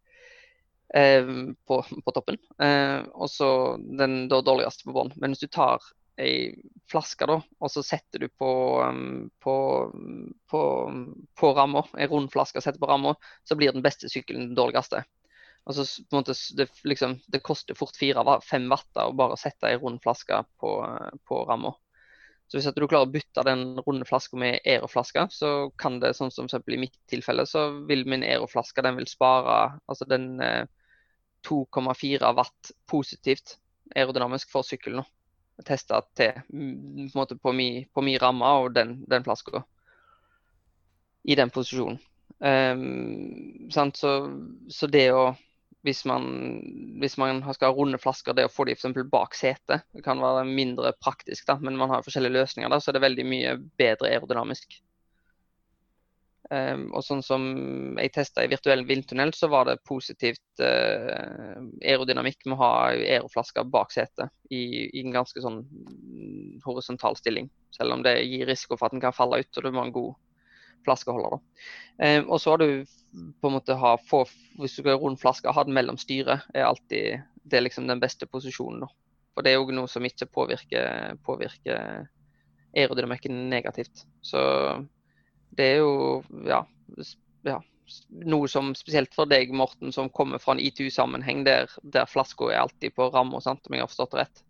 Eh, på, på, toppen. Eh, og så den da dårligste på bånn. Men hvis du tar ei flaske da, og så setter du på, um, på, på, på ramma, ei rund flaske setter på ramma, så blir den beste sykkelen den dårligste. Altså, på en måte, det, liksom, det koster fort fire-fem watt å bare sette ei rund flaske på, på ramma. Så hvis du klarer å bytte den runde flaska med Aero-flaske, så kan det, sånn som i mitt tilfelle, så vil min Aero-flaske den vil spare altså den eh, 2,4 watt positivt aerodynamisk for sykkelen. Testa til mm, på, måte, på, mi, på mi ramme og den, den flaska i den posisjonen. Um, så, så, det å hvis man, hvis man, skal ha runde flasker, det å få de f.eks. bak setet, det kan være mindre praktisk, da, men man har forskjellige løsninger. da, Så er det veldig mye bedre aerodynamisk. Um, og sånn som jeg testa i virtuell vindtunnel, så var det positivt uh, aerodynamikk med å ha aeroflasker bak setet i, i, en ganske sånn horisontal stilling. Selv om det gir risiko for at den kan falle ut, og du må ha en god flaskeholder. Eh, og så har du på en måte ha, få, Hvis du skal rundt flaska, ha den mellom styret. er alltid det er liksom den beste posisjonen. Da. For det er jo noe som ikke påvirker, påvirker aerodynamikken negativt. Så det er jo ja, ja, noe som spesielt for deg, Morten, som kommer fra en ITU-sammenheng der, der flaska er alltid på ramme, sant, om jeg har forstått det rett?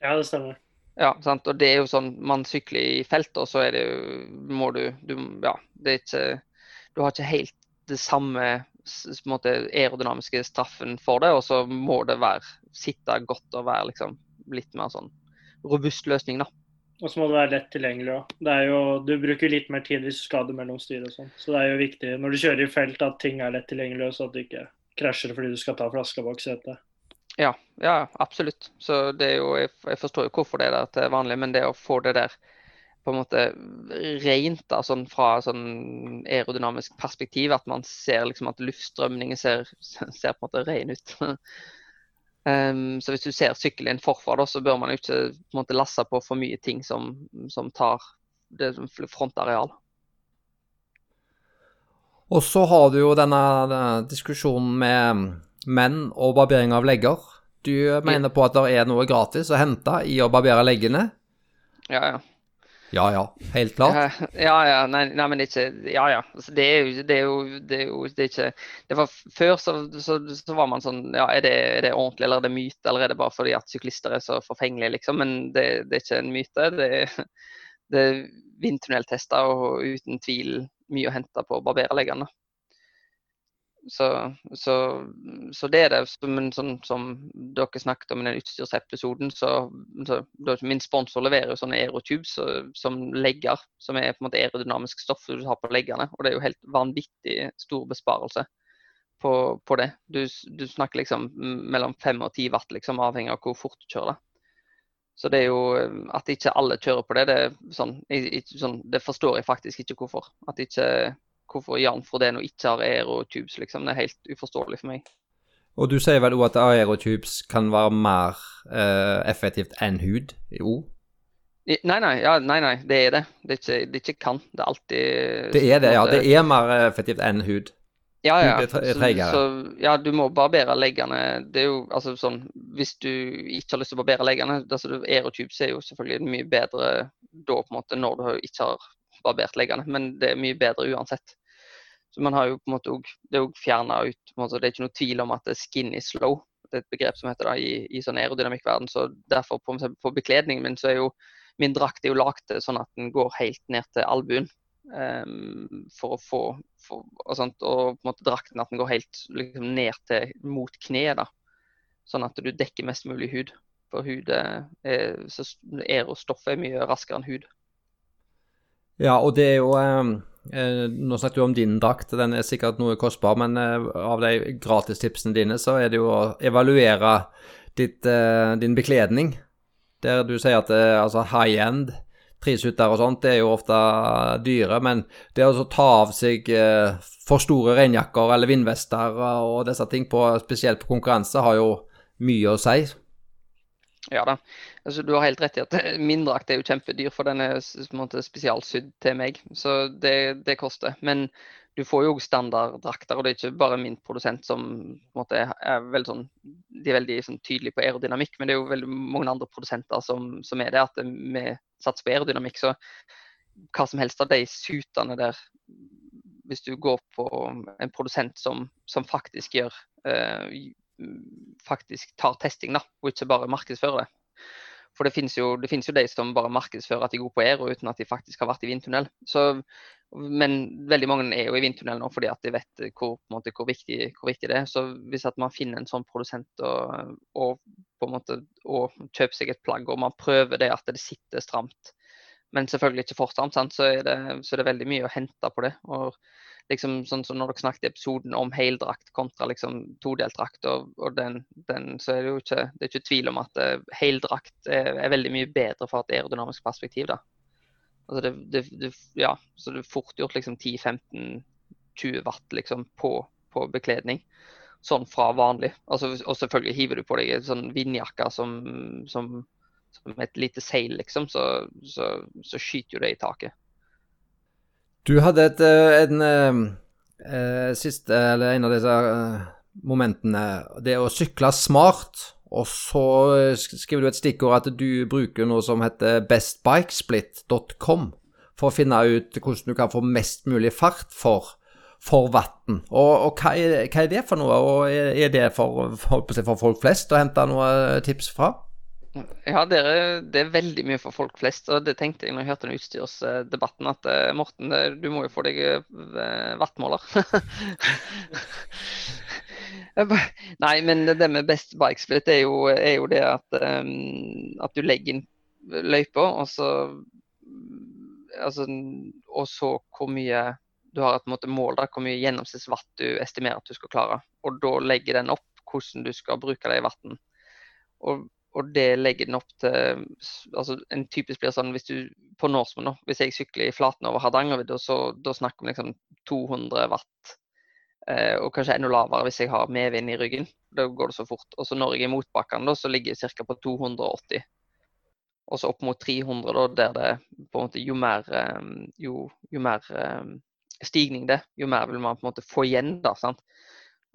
Ja, det stemmer. Ja, sant? og det er jo sånn man sykler i felt, og så er det jo må du, du Ja, det er ikke Du har ikke helt det samme måte, aerodynamiske straffen for det, og så må det være sitte godt og være liksom litt mer sånn robust løsning, da. Og så må det være lett tilgjengelig òg. Du bruker litt mer tid hvis du skader mellom styr og sånn. Så det er jo viktig når du kjører i felt at ting er lett tilgjengelig, så at du ikke krasjer fordi du skal ta flaska bak setet. Ja, ja, absolutt. Så det er jo, jeg, jeg forstår jo hvorfor det er til vanlig, men det å få det der på en måte rent da, sånn fra sånn aerodynamisk perspektiv, at man ser liksom at luftstrømningen ser, ser på en måte ren ut. um, så hvis du ser sykkelen forfra, da, så bør man jo ikke på en måte lasse på for mye ting som, som tar det som frontareal. Og så har du jo denne, denne diskusjonen med menn og barbering av legger. Du mener på at det er noe gratis å hente i å barbere leggene? Ja, ja. Ja ja, helt klart. Ja, ja, nei, nei, men ikke Ja, ja. Altså, det er jo Det er jo Det er, jo, det er ikke det var, Før så, så, så var man sånn Ja, er det, er det ordentlig, eller er det myte, eller er det bare fordi at syklister er så forfengelige, liksom? Men det, det er ikke en myte. Det det er vindtunneltester og uten tvil mye å hente på å barbere leggene. Så, så, så det er det. Men sånn som dere snakket om i den utstyrsepisoden, så, så min sponsor leverer jo sånne aerotubes som legger, som er på en måte aerodynamisk stoff du har på leggene. Og det er jo helt vanvittig stor besparelse på, på det. Du, du snakker liksom mellom 5 og 10 watt, liksom, avhengig av hvor fort du kjører det. Så det er jo eh, At ikke alle kjører på det, det, sånn, jeg, sånn, det forstår jeg faktisk ikke hvorfor. At ikke Hvorfor Jan Frodeno ikke har aerotubes, liksom. Det er helt uforståelig for meg. Og du sier vel òg at aerotubes kan være mer eh, effektivt enn hud? Jo. I- Nei, nei, ja, nei, nei, det er det. Det er ikke, det er ikke kan. Det er alltid Det er det, ja. Det er mer effektivt enn hud. Ja, ja. Er Så, så, ja, du må barbere leggene. Det er jo altså sånn Hvis du ikke har lyst til å barbere leggene altså Aerotubes er jo selvfølgelig mye bedre da på en måte når du ikke har barbert leggene, men det er mye bedre uansett. Så man har jo på en måte også, Det er jo fjerna ut måte, Det er ikke noe tvil om at er skin is slow. Det er et begrep som heter det i, i sånn aerodynamikkverden. Så derfor på, på bekledningen min så er jo min drakt er jo lagd sånn at den går helt ned til albuen. Um, for å få for, og, sånt, og på en måte drakten at den går helt liksom, ned til mot kneet. da. Sånn at du dekker mest mulig hud. For hud er, er, så aerostoffet er mye raskere enn hud. Ja, og det er jo um eh, Nå snakket du om din drakt, den er sikkert noe kostbar, men eh, av de gratistipsene dine, så er det jo å evaluere ditt, eh, din bekledning. Der du sier at eh, altså high end, trisutter og sånt, det er jo ofte dyre, men det å ta av seg eh, for store regnjakker eller vindvester og disse ting, på, spesielt på konkurranse, har jo mye å si. Ja da. Altså, du har helt rett i at min drakt er jo kjempedyr, for den er spesialsydd til meg. Så det, det koster. Men du får jo standarddrakter, og det er ikke bare min produsent som måte er, veldig sånn De er veldig sånn, tydelige på aerodynamikk, men det er jo veldig mange andre produsenter som, som er det. At vi satser på aerodynamikk. Så hva som helst av de suitene der Hvis du går på en produsent som, som faktisk gjør eh, faktisk tar testing, da, og ikke bare markedsfører det. For det finnes, jo, det finnes jo de som bare markedsfører at de er gode på aero uten at de faktisk har vært i vindtunnel. Så, men veldig mange er jo i vindtunnel nå fordi at de vet hvor, måte, hvor, viktig, hvor viktig det er. Så hvis man finner en sånn produsent og, og måte og kjøper seg et plagg, og man prøver det at det sitter stramt, men selvfølgelig ikke for stramt, så, er det, så er det veldig mye å hente på det. og liksom sånn som når dere snakket i episoden om heldrakt kontra liksom todeltdrakt, og, og den, den, så er det jo ikke, det er ikke tvil om at uh, heldrakt er, er veldig mye bedre fra et aerodynamisk perspektiv. da. Altså det, det, det, ja, så det er fort gjort liksom 10-15-20 watt liksom på, på bekledning. Sånn fra vanlig. Altså, og selvfølgelig hiver du på deg en sånn vindjakke som, som, som et lite seil, liksom, så, så, så skyter jo det i taket. Du hadde et, eh, en eh, eh, siste, eller en av disse momentene, det å sykle smart Og så skriver du et stikkord at du bruker noe som heter bestbikesplit.com for å finne ut hvordan du kan få mest mulig fart for, for vann. Og, og hva, er, hva, er, det for noe, og er, det for, for, for, folk flest å hente noen tips fra? Ja, det er, det er, veldig mye for folk flest. og Det tenkte jeg når jeg hørte den utstyrsdebatten, at eh, Morten, du må jo få deg vattmåler. Nei, men det med best bikesplit er jo, er jo det at, um, at, du legger inn løypa, og så altså, og så hvor mye du har et måte, mål da, hvor mye gjennomsnittsvatt du estimerer at du skal klare. Og da legger den opp hvordan du skal bruke det i vann. Og, og, det legger den opp til altså En typisk blir sånn hvis du på Norseman, hvis jeg sykler i flaten over Hardangervidda, da snakker vi liksom 200 watt Eh, og kanskje enda lavere hvis jeg har medvind i ryggen. Da går det så fort. Og så når jeg er i motbakkene, så ligger jeg ca. på 280. Og så opp mot 300, da, der det på en måte jo mer, eh, jo, jo mer eh, stigning det, jo mer vil man på en måte få igjen. da, sant?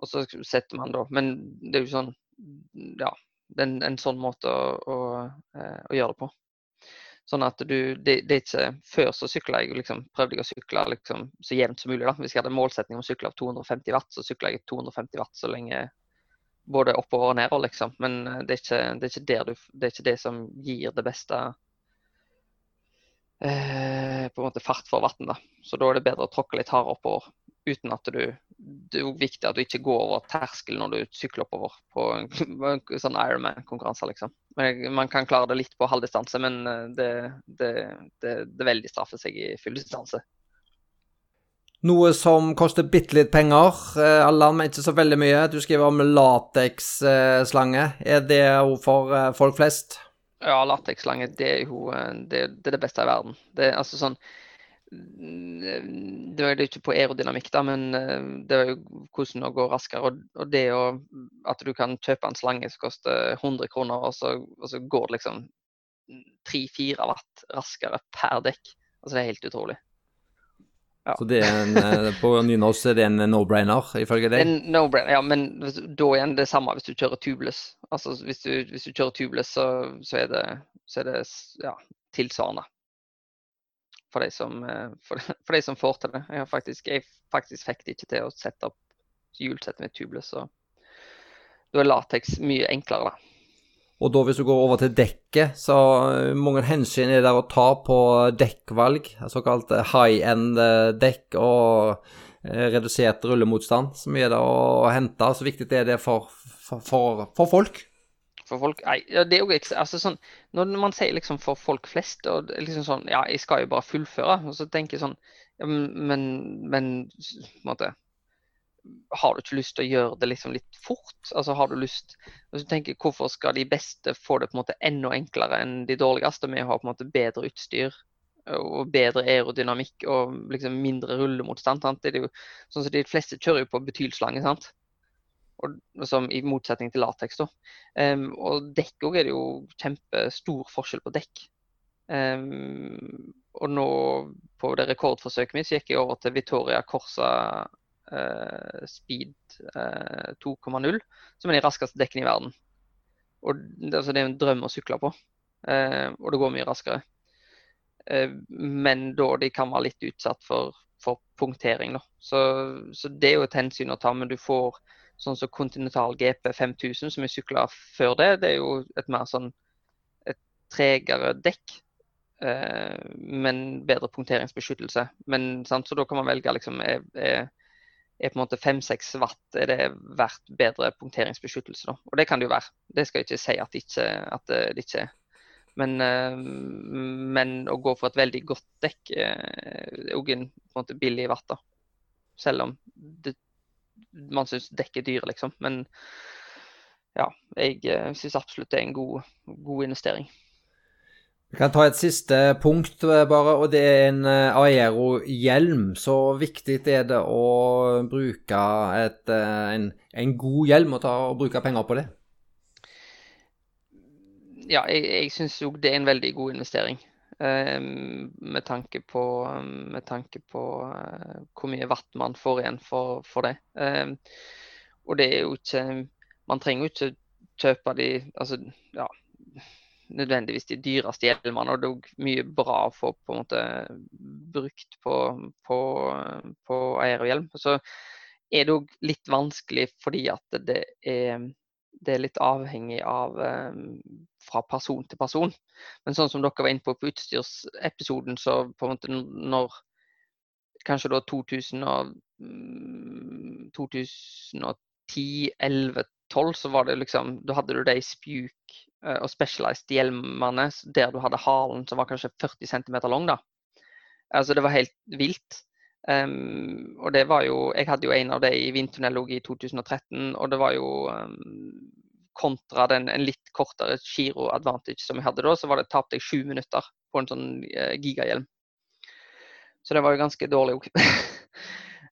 Og så setter man da Men det er jo sånn Ja, en, en sånn måte å, å, å gjøre det på. Sånn at du, det, det, er ikke, Før så sykla jeg liksom, prøvde jeg å sykle liksom, så jevnt som mulig. da. Hvis jeg hadde målsetning om å sykle av 250 watt, så sykla jeg 250 watt så lenge både oppover og nedover, liksom. Men eh, det er ikke det, er ikke du, det, er ikke det som gir det beste eh, på en måte fart for vann. Så da er det bedre å tråkke litt hardere oppover uten at du Det er viktig at du ikke går over terskelen når du sykler oppover på en, sånn Ironman-konkurranse, liksom. Man kan klare det litt på halvdistanse, men eh, det, det, det, det veldig straffer seg i full distanse. Noe som koster bitte litt penger. Alarm Allan, men ikke så veldig mye. Du skriver om lateksslange. Er det for eh, folk flest? Ja, lateksslange det er jo det, det, er det beste i verden. Det er altså sånn det var jo ikke på aerodynamikk, da, men eh, det var jo hvordan å gå raskere. Og, det å, at du kan kjøpe en slange som koster 100 kroner, og så, og så går det liksom 3-4 watt raskere per dekk. Altså Det er helt utrolig. Ja. Så det er en, eh, på nynorsk er det en no-brainer, ifølge deg? En no-brainer, ja, men da igjen det samme hvis du kjører tubeless. Altså Hvis du, hvis du kjører tubeless, så, så, er det, så er det ja, tilsvarende for de som, eh, for, for de som får til det. Jeg, faktisk, jeg faktisk fikk det ikke til å sette opp hjulsettet med tubeless, så da er lateks mye enklere, da. Og da hvis du går over til dekket, så eh, mange hensyn er der å ta på dekkvalg. Såkalt high eh, dekk og redusert rullemotstand. Så mye er det å hente. Så viktig er det for, for, for folk for folk Nei, det er jo altså sånn, Når man sier liksom for folk flest, og liksom sånn Ja, jeg skal jo bare fullføre. Og så tenker jeg sånn ja, Men, men på en måte Har du ikke lyst til å gjøre det liksom litt fort? Altså har du lyst og så tenker jeg, Hvorfor skal de beste få det på en måte enda enklere enn de dårligste med å ha på en måte bedre utstyr? og bedre aerodynamikk og liksom mindre rullemotstand. Sant? Det er jo, sånn som De fleste kjører jo på betylslange. sant? Og, som i motsetning til lateks. Um, og dekk òg er det jo kjempestor forskjell på dekk. Um, og nå på det rekordforsøket mitt så gikk jeg over til Victoria Corsa uh, Speed uh, eh, 2,0, som er de raskeste dekkene i verden. Og det, altså, det er en drøm å sykle på, uh, og det går mye raskere. men da de kan være litt utsatt for, for punktering. Da. Så, så, det er jo et hensyn å ta, men du får sånn som Continental GP 5000, som jeg sykla før det, det er jo et mer sånn et tregere dekk. Eh, men bedre punkteringsbeskyttelse. Men, sant, så da kan man velge liksom er, er, på en måte 5-6 watt er det verdt bedre punkteringsbeskyttelse. Da? Og det kan det jo være. Det skal jeg ikke si at det ikke, at det ikke er. Men, eh, men, å gå for et veldig godt dekk eh, er òg en, en måte, billig watt. Selv om det man syns dekker dyret, liksom. Men ja, jeg eh, syns absolutt det er en god, god investering. Vi kan ta et siste punkt, eh, bare, og det er en eh, Aero-hjelm. Så viktig er det å bruke et, en, en, god hjelm og, ta, og bruke penger på det? Ja, jeg, jeg syns jo det er en veldig god investering. Ehm, med tanke på, med tanke på uh, hvor mye watt man får igjen for, for det. Um, og det er jo ikke Man trenger jo ikke kjøpe de altså, ja, nødvendigvis de dyreste hjelmene. Og det er òg mye bra å få på en måte brukt på, på, på aerohjelm. Så er det òg litt vanskelig fordi at det er, det er litt avhengig av um, fra person til person. Men sånn som dere var inne på på utstyrsepisoden, så på en måte når kanskje da 2000 og, 2010, 11, 12, så var det liksom Da hadde du de Spuk uh, og Specialized hjelmene der du hadde halen som var kanskje 40 cm lang, da. Altså det var helt vilt. Um, og det var jo Jeg hadde jo en av de i vindtunnel i 2013, og det var jo um, kontra den, en litt kortere Giro Advantage som jeg hadde da, så var det tapte jeg sju minutter på en sånn uh, gigahjelm. Så det var jo ganske dårlig òg.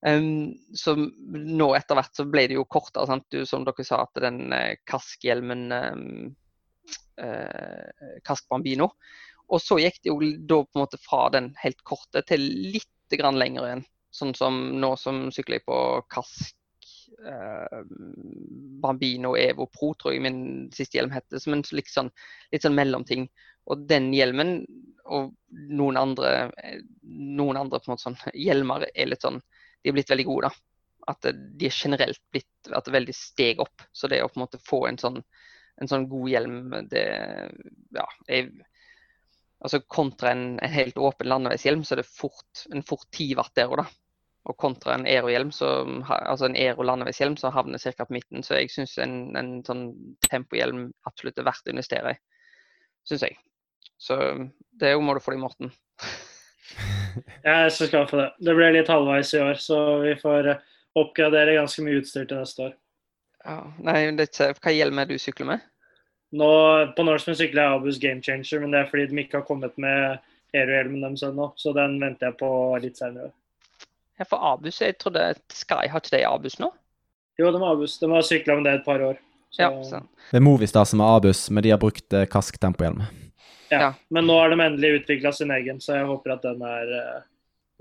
um, så nå etter hvert så ble det jo kortere, sant? Du, som dere sa, at den uh, kaskhjelmen uh, Kask Bambino. Og så gikk det jo da på en måte fra den helt korte til litt grann lenger igjen. Sånn som nå som sykler jeg på Kask eh, Bambino Evo Pro, tror jeg min siste hjelm heter. Som en litt sånn, litt sånn mellomting. Og den hjelmen og noen andre, noen andre sånn, hjelmer er litt sånn De er blitt veldig gode, da. At de er generelt blitt at det er veldig steg opp. Så det å på en måte få en sånn, en sånn god hjelm, det ja, er Altså kontra en, en helt åpen landeveishjelm, så er det fort, en fort 10 watt der òg, da. Og kontra en Aero-hjelm, altså en Aero landeveishjelm, så havner ca. på midten. Så jeg syns en, en sånn tempohjelm absolutt er verdt å investere i. Syns jeg. Så det må du få deg, Morten. jeg er så glad for det. Det ble litt halvveis i år, så vi får eh, oppgradere ganske mye utstyr til neste år. Ja, nei, det Hva hjelm er du sykler med? Nå, På Norseman sykler jeg Abus Game Changer, men det er fordi de ikke har kommet med Aero-hjelmen deres ennå. Så den venter jeg på litt senere. Ja, for Abus, jeg trodde Sky har ikke det i Abus nå? Jo, de har Abus. De har sykla med det et par år. Så... Ja, sånn. Det er Movistar som har Abus, men de har brukt eh, Kask tempohjelm. Ja. ja. Men nå har de endelig utvikla sin egen, så jeg håper at den er uh,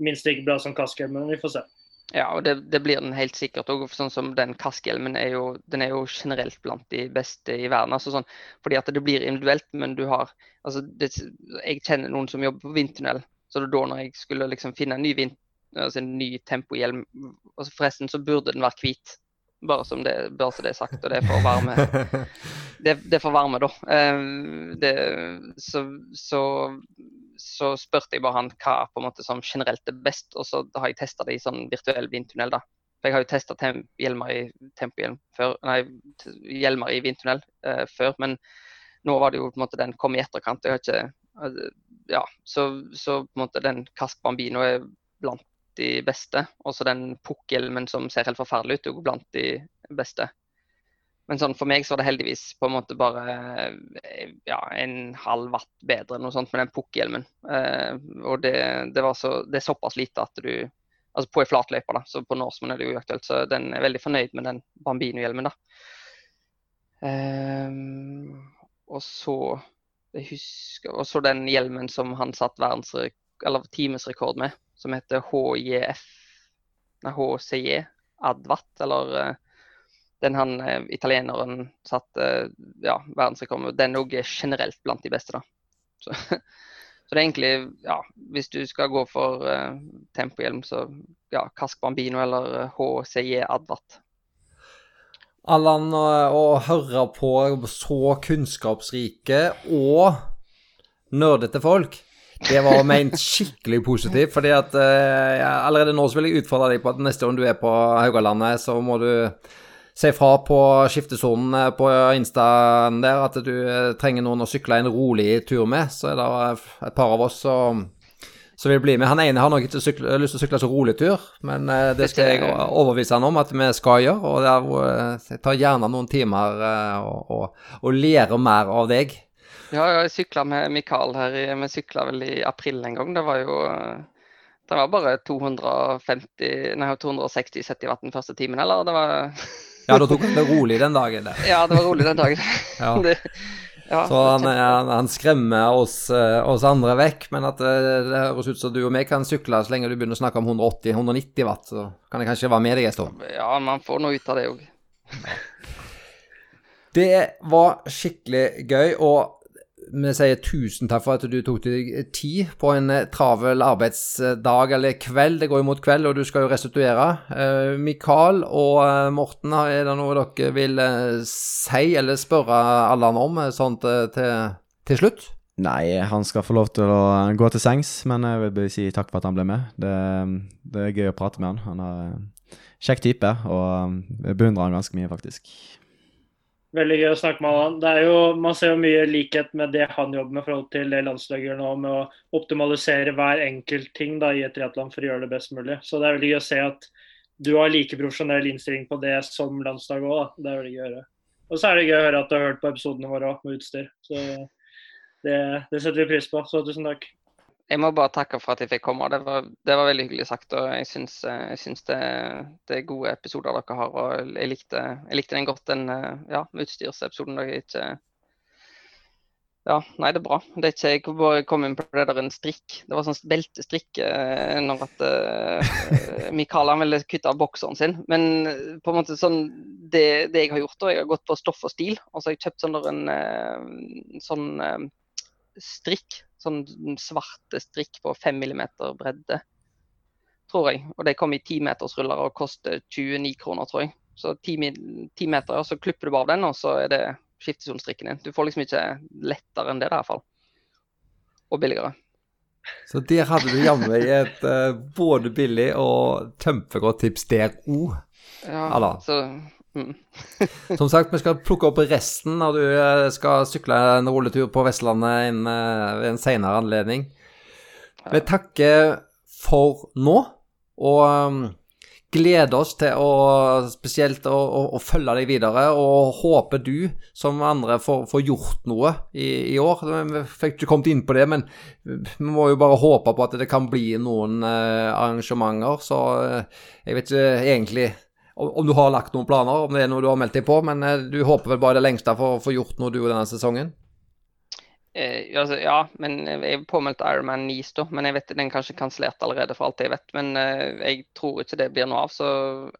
minst like bra som kaskhjelmen. Vi får se. Ja, og det, det blir den helt sikkert òg. Sånn som den kaskhjelmen er jo, den er jo generelt blant de beste i verden. altså sånn, Fordi at det blir individuelt, men du har altså det, Jeg kjenner noen som jobber på vindtunnel. Så da når jeg skulle liksom finne en ny, vind, altså en ny tempohjelm altså Forresten så burde den være hvit. Bare, som det, bare så det er sagt. Og det er for varme. Det, det er for varme, da. Eh, det, så, så, så, spurte jeg bare han hva på en måte som generelt er best, og så har jeg testa det i sånn virtuell vindtunnel. da. For jeg har jo testa hjelmer i tempohjelm før, nei, hjelmer i vindtunnel uh, før, men nå var det jo på en måte den kom i etterkant. Jeg har ikke, uh, ja, så, så, på en måte den Kask Bambino er blant de beste. Også den pukkhjelmen som ser helt forferdelig ut, er blant de beste. Men sånn, for meg så var det heldigvis på en måte bare ja, en halv watt bedre noe sånt med den pukkhjelmen. Eh, og det, det, så, det, er såpass lite at du Altså på ei flatløype, da, så på Norseman er det jo uaktuelt. Så den er veldig fornøyd med den Bambino-hjelmen, da. Eh, og så jeg husker, og så den hjelmen som han satt timesrekord med, som heter HJF, nei, HCJ Advat, eller eh, den han eh, italieneren satte eh, ja, verdensrekord den òg er generelt blant de beste. da. Så, så, det er egentlig, ja, hvis du skal gå for uh, tempohjelm, så ja, Kask Bambino eller HCJ Advat. Allan, å høre på så kunnskapsrike og nerdete folk, det var ment skikkelig positivt. fordi at uh, allerede nå så vil jeg utfordre deg på at neste gang du er på Haugalandet, så må du si fra på skiftesonen eh, på Instaen der at du eh, trenger noen å sykle en rolig tur med, så er det et par av oss som, som vil bli med. Han ene har nok ikke sykle, lyst til å sykle så rolig tur, men eh, det skal jeg overbevise han om at vi skal gjøre. Og det tar gjerne noen timer og, og, og lærer mer av deg. Ja, jeg sykla med Mikael her. Vi sykla vel i april en gang. Det var jo det var bare 250, nei, 260 70 watt den første timen, eller? Det var Ja, da tok han det rolig den dagen. Der. Ja, det var rolig den dagen. Ja. Det, ja, så han, han, han, skremmer oss, eh, oss, andre vekk, men at det, eh, det høres ut som du og meg kan sykle så lenge du begynner å snakke om 180-190 watt, så kan jeg kanskje være med deg en stund. Ja, man får noe ut av det òg. Det var skikkelig gøy, og vi sier tusen takk for at du tok deg tid på en eh, travel arbeidsdag eller kveld. Det går jo mot kveld, og du skal jo restituere. Eh, Mikael og eh, Morten, er det noe dere vil si eller spørre Allan om sånn til, til, slutt? Nei, han skal få lov til å gå til sengs, men jeg vil si takk for at han ble med. Det, det er gøy å prate med han. Han er en kjekk type, og jeg beundrer han ganske mye, faktisk. Veldig gøy å snakke med han. Det er jo, man ser jo mye likhet med det han jobber med i forhold til det landslaget gjør nå, med å optimalisere hver enkelt ting da, i et triatlon for å gjøre det best mulig. Så det er veldig gøy å se at du har like profesjonell innstilling på det som landslaget òg. Det er veldig gøy å høre. Og så er det gøy å høre at du har hørt på episodene våre òg, med utstyr. Så det, det setter vi pris på. Så tusen takk. Jeg må bare takke for at jeg fikk komme. Det var, det var veldig hyggelig sagt. og Jeg syns, jeg syns det, det, er gode episoder dere har. og Jeg likte, jeg likte den godt, den ja, utstyrsepisoden. dere ikke ja, nei, det er bra. Det er ikke, jeg bare kom inn på det der en strikk. Det var sånn beltestrikk eh, når at eh, Mikael ville kutte av bokseren sin. Men på en måte sånn det, det, jeg har gjort, da, jeg har gått på stoff og stil. Og så har jeg kjøpt sånn der en eh, sånn eh, strikk sånn svarte strikk på 5 mm bredde, tror jeg. Og de kom i timetersruller og koster 29 kroner, tror jeg. Så ti, meter, og så klipper du bare av den, og så er det skiftesonestrikken din. Du får liksom ikke lettere enn det, i hvert fall. Og billigere. Så der hadde du jammen et uh, både billig og kjempegodt tips der òg. Ja, Alla. Mm. Som sagt, vi skal plukke opp resten når du eh, skal sykle en rulletur på Vestlandet en, eh, ved en senere anledning. Vi takker for nå, og um, gleder oss til å spesielt å, å, å, følge deg videre. Og håper du, som andre, får, får gjort noe i, i, år. Vi fikk ikke kommet inn på det, men vi må jo bare håpe på at det kan bli noen uh, arrangementer. Så jeg vet ikke egentlig om du har lagt noen planer, om det er noe du har meldt deg på. Men eh, du håper vel bare det lengste for å få gjort noe du denne sesongen? Eh, altså, ja, men jeg er påmeldt Ironman Nice, da. Men jeg vet den er kanskje kansellert allerede, for alt jeg vet. Men eh, jeg tror ikke det blir noe av, så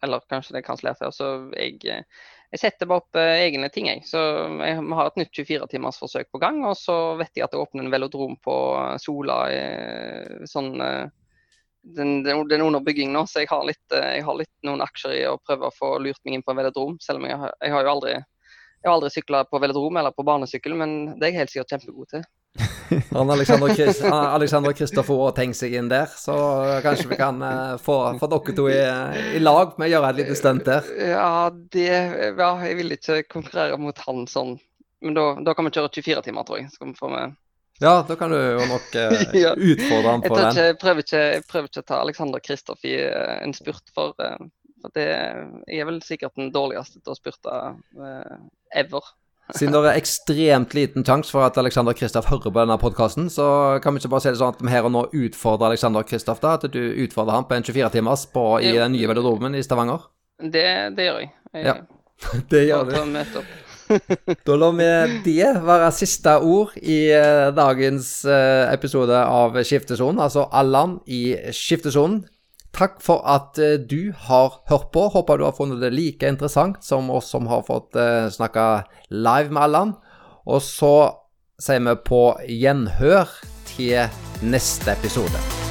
Eller kanskje det er kansellert, ja. Så jeg, eh, jeg setter bare opp eh, egne ting, jeg. Så jeg har et nytt 24-timersforsøk på gang. Og så vet jeg at det åpner en velodrom på Sola sånn den, den, er under bygging nå, så jeg har, litt, eh, jeg har, litt, noen aksjer i å prøve å få lurt meg inn på en velodrom. Selv om jeg har, jeg har jo aldri jeg har aldri sykla på velodrom eller på barnesykkel, men det er jeg helt sikkert kjempegod til. Han Alexander Kristoffer har tenkt seg inn der, så kanskje vi kan uh, få, få, dere to i, i, lag med å gjøre et lite stunt der? Ja, det, ja, jeg vil ikke konkurrere mot han sånn. Men da, da kan vi kjøre 24 timer, tror jeg. Så kan vi få med ja, da kan du jo nok eh, utfordre ham på den. Jeg prøver, ikke, jeg prøver ikke å ta Alexander Kristoff i uh, en spurt, for, uh, for det, jeg er vel sikkert den dårligste til å spurte ever. Siden det er ekstremt liten sjanse for at Alexander Kristoff hører på denne podkasten, så kan vi ikke bare si det sånn at vi her og nå utfordrer Alexander Kristoff, da? At du utfordrer ham på en 24-timers i den nye velodromen i Stavanger? Det, det, gjør jeg. jeg ja, det gjør du. da lar vi det være siste ord i uh, dagens uh, episode av Skiftesonen, altså Allan i Skiftesonen. Takk for at uh, du har hørt på. Håper du har funnet det like interessant som oss som har fått snakke live med Allan. Og så sier vi på gjenhør til neste episode.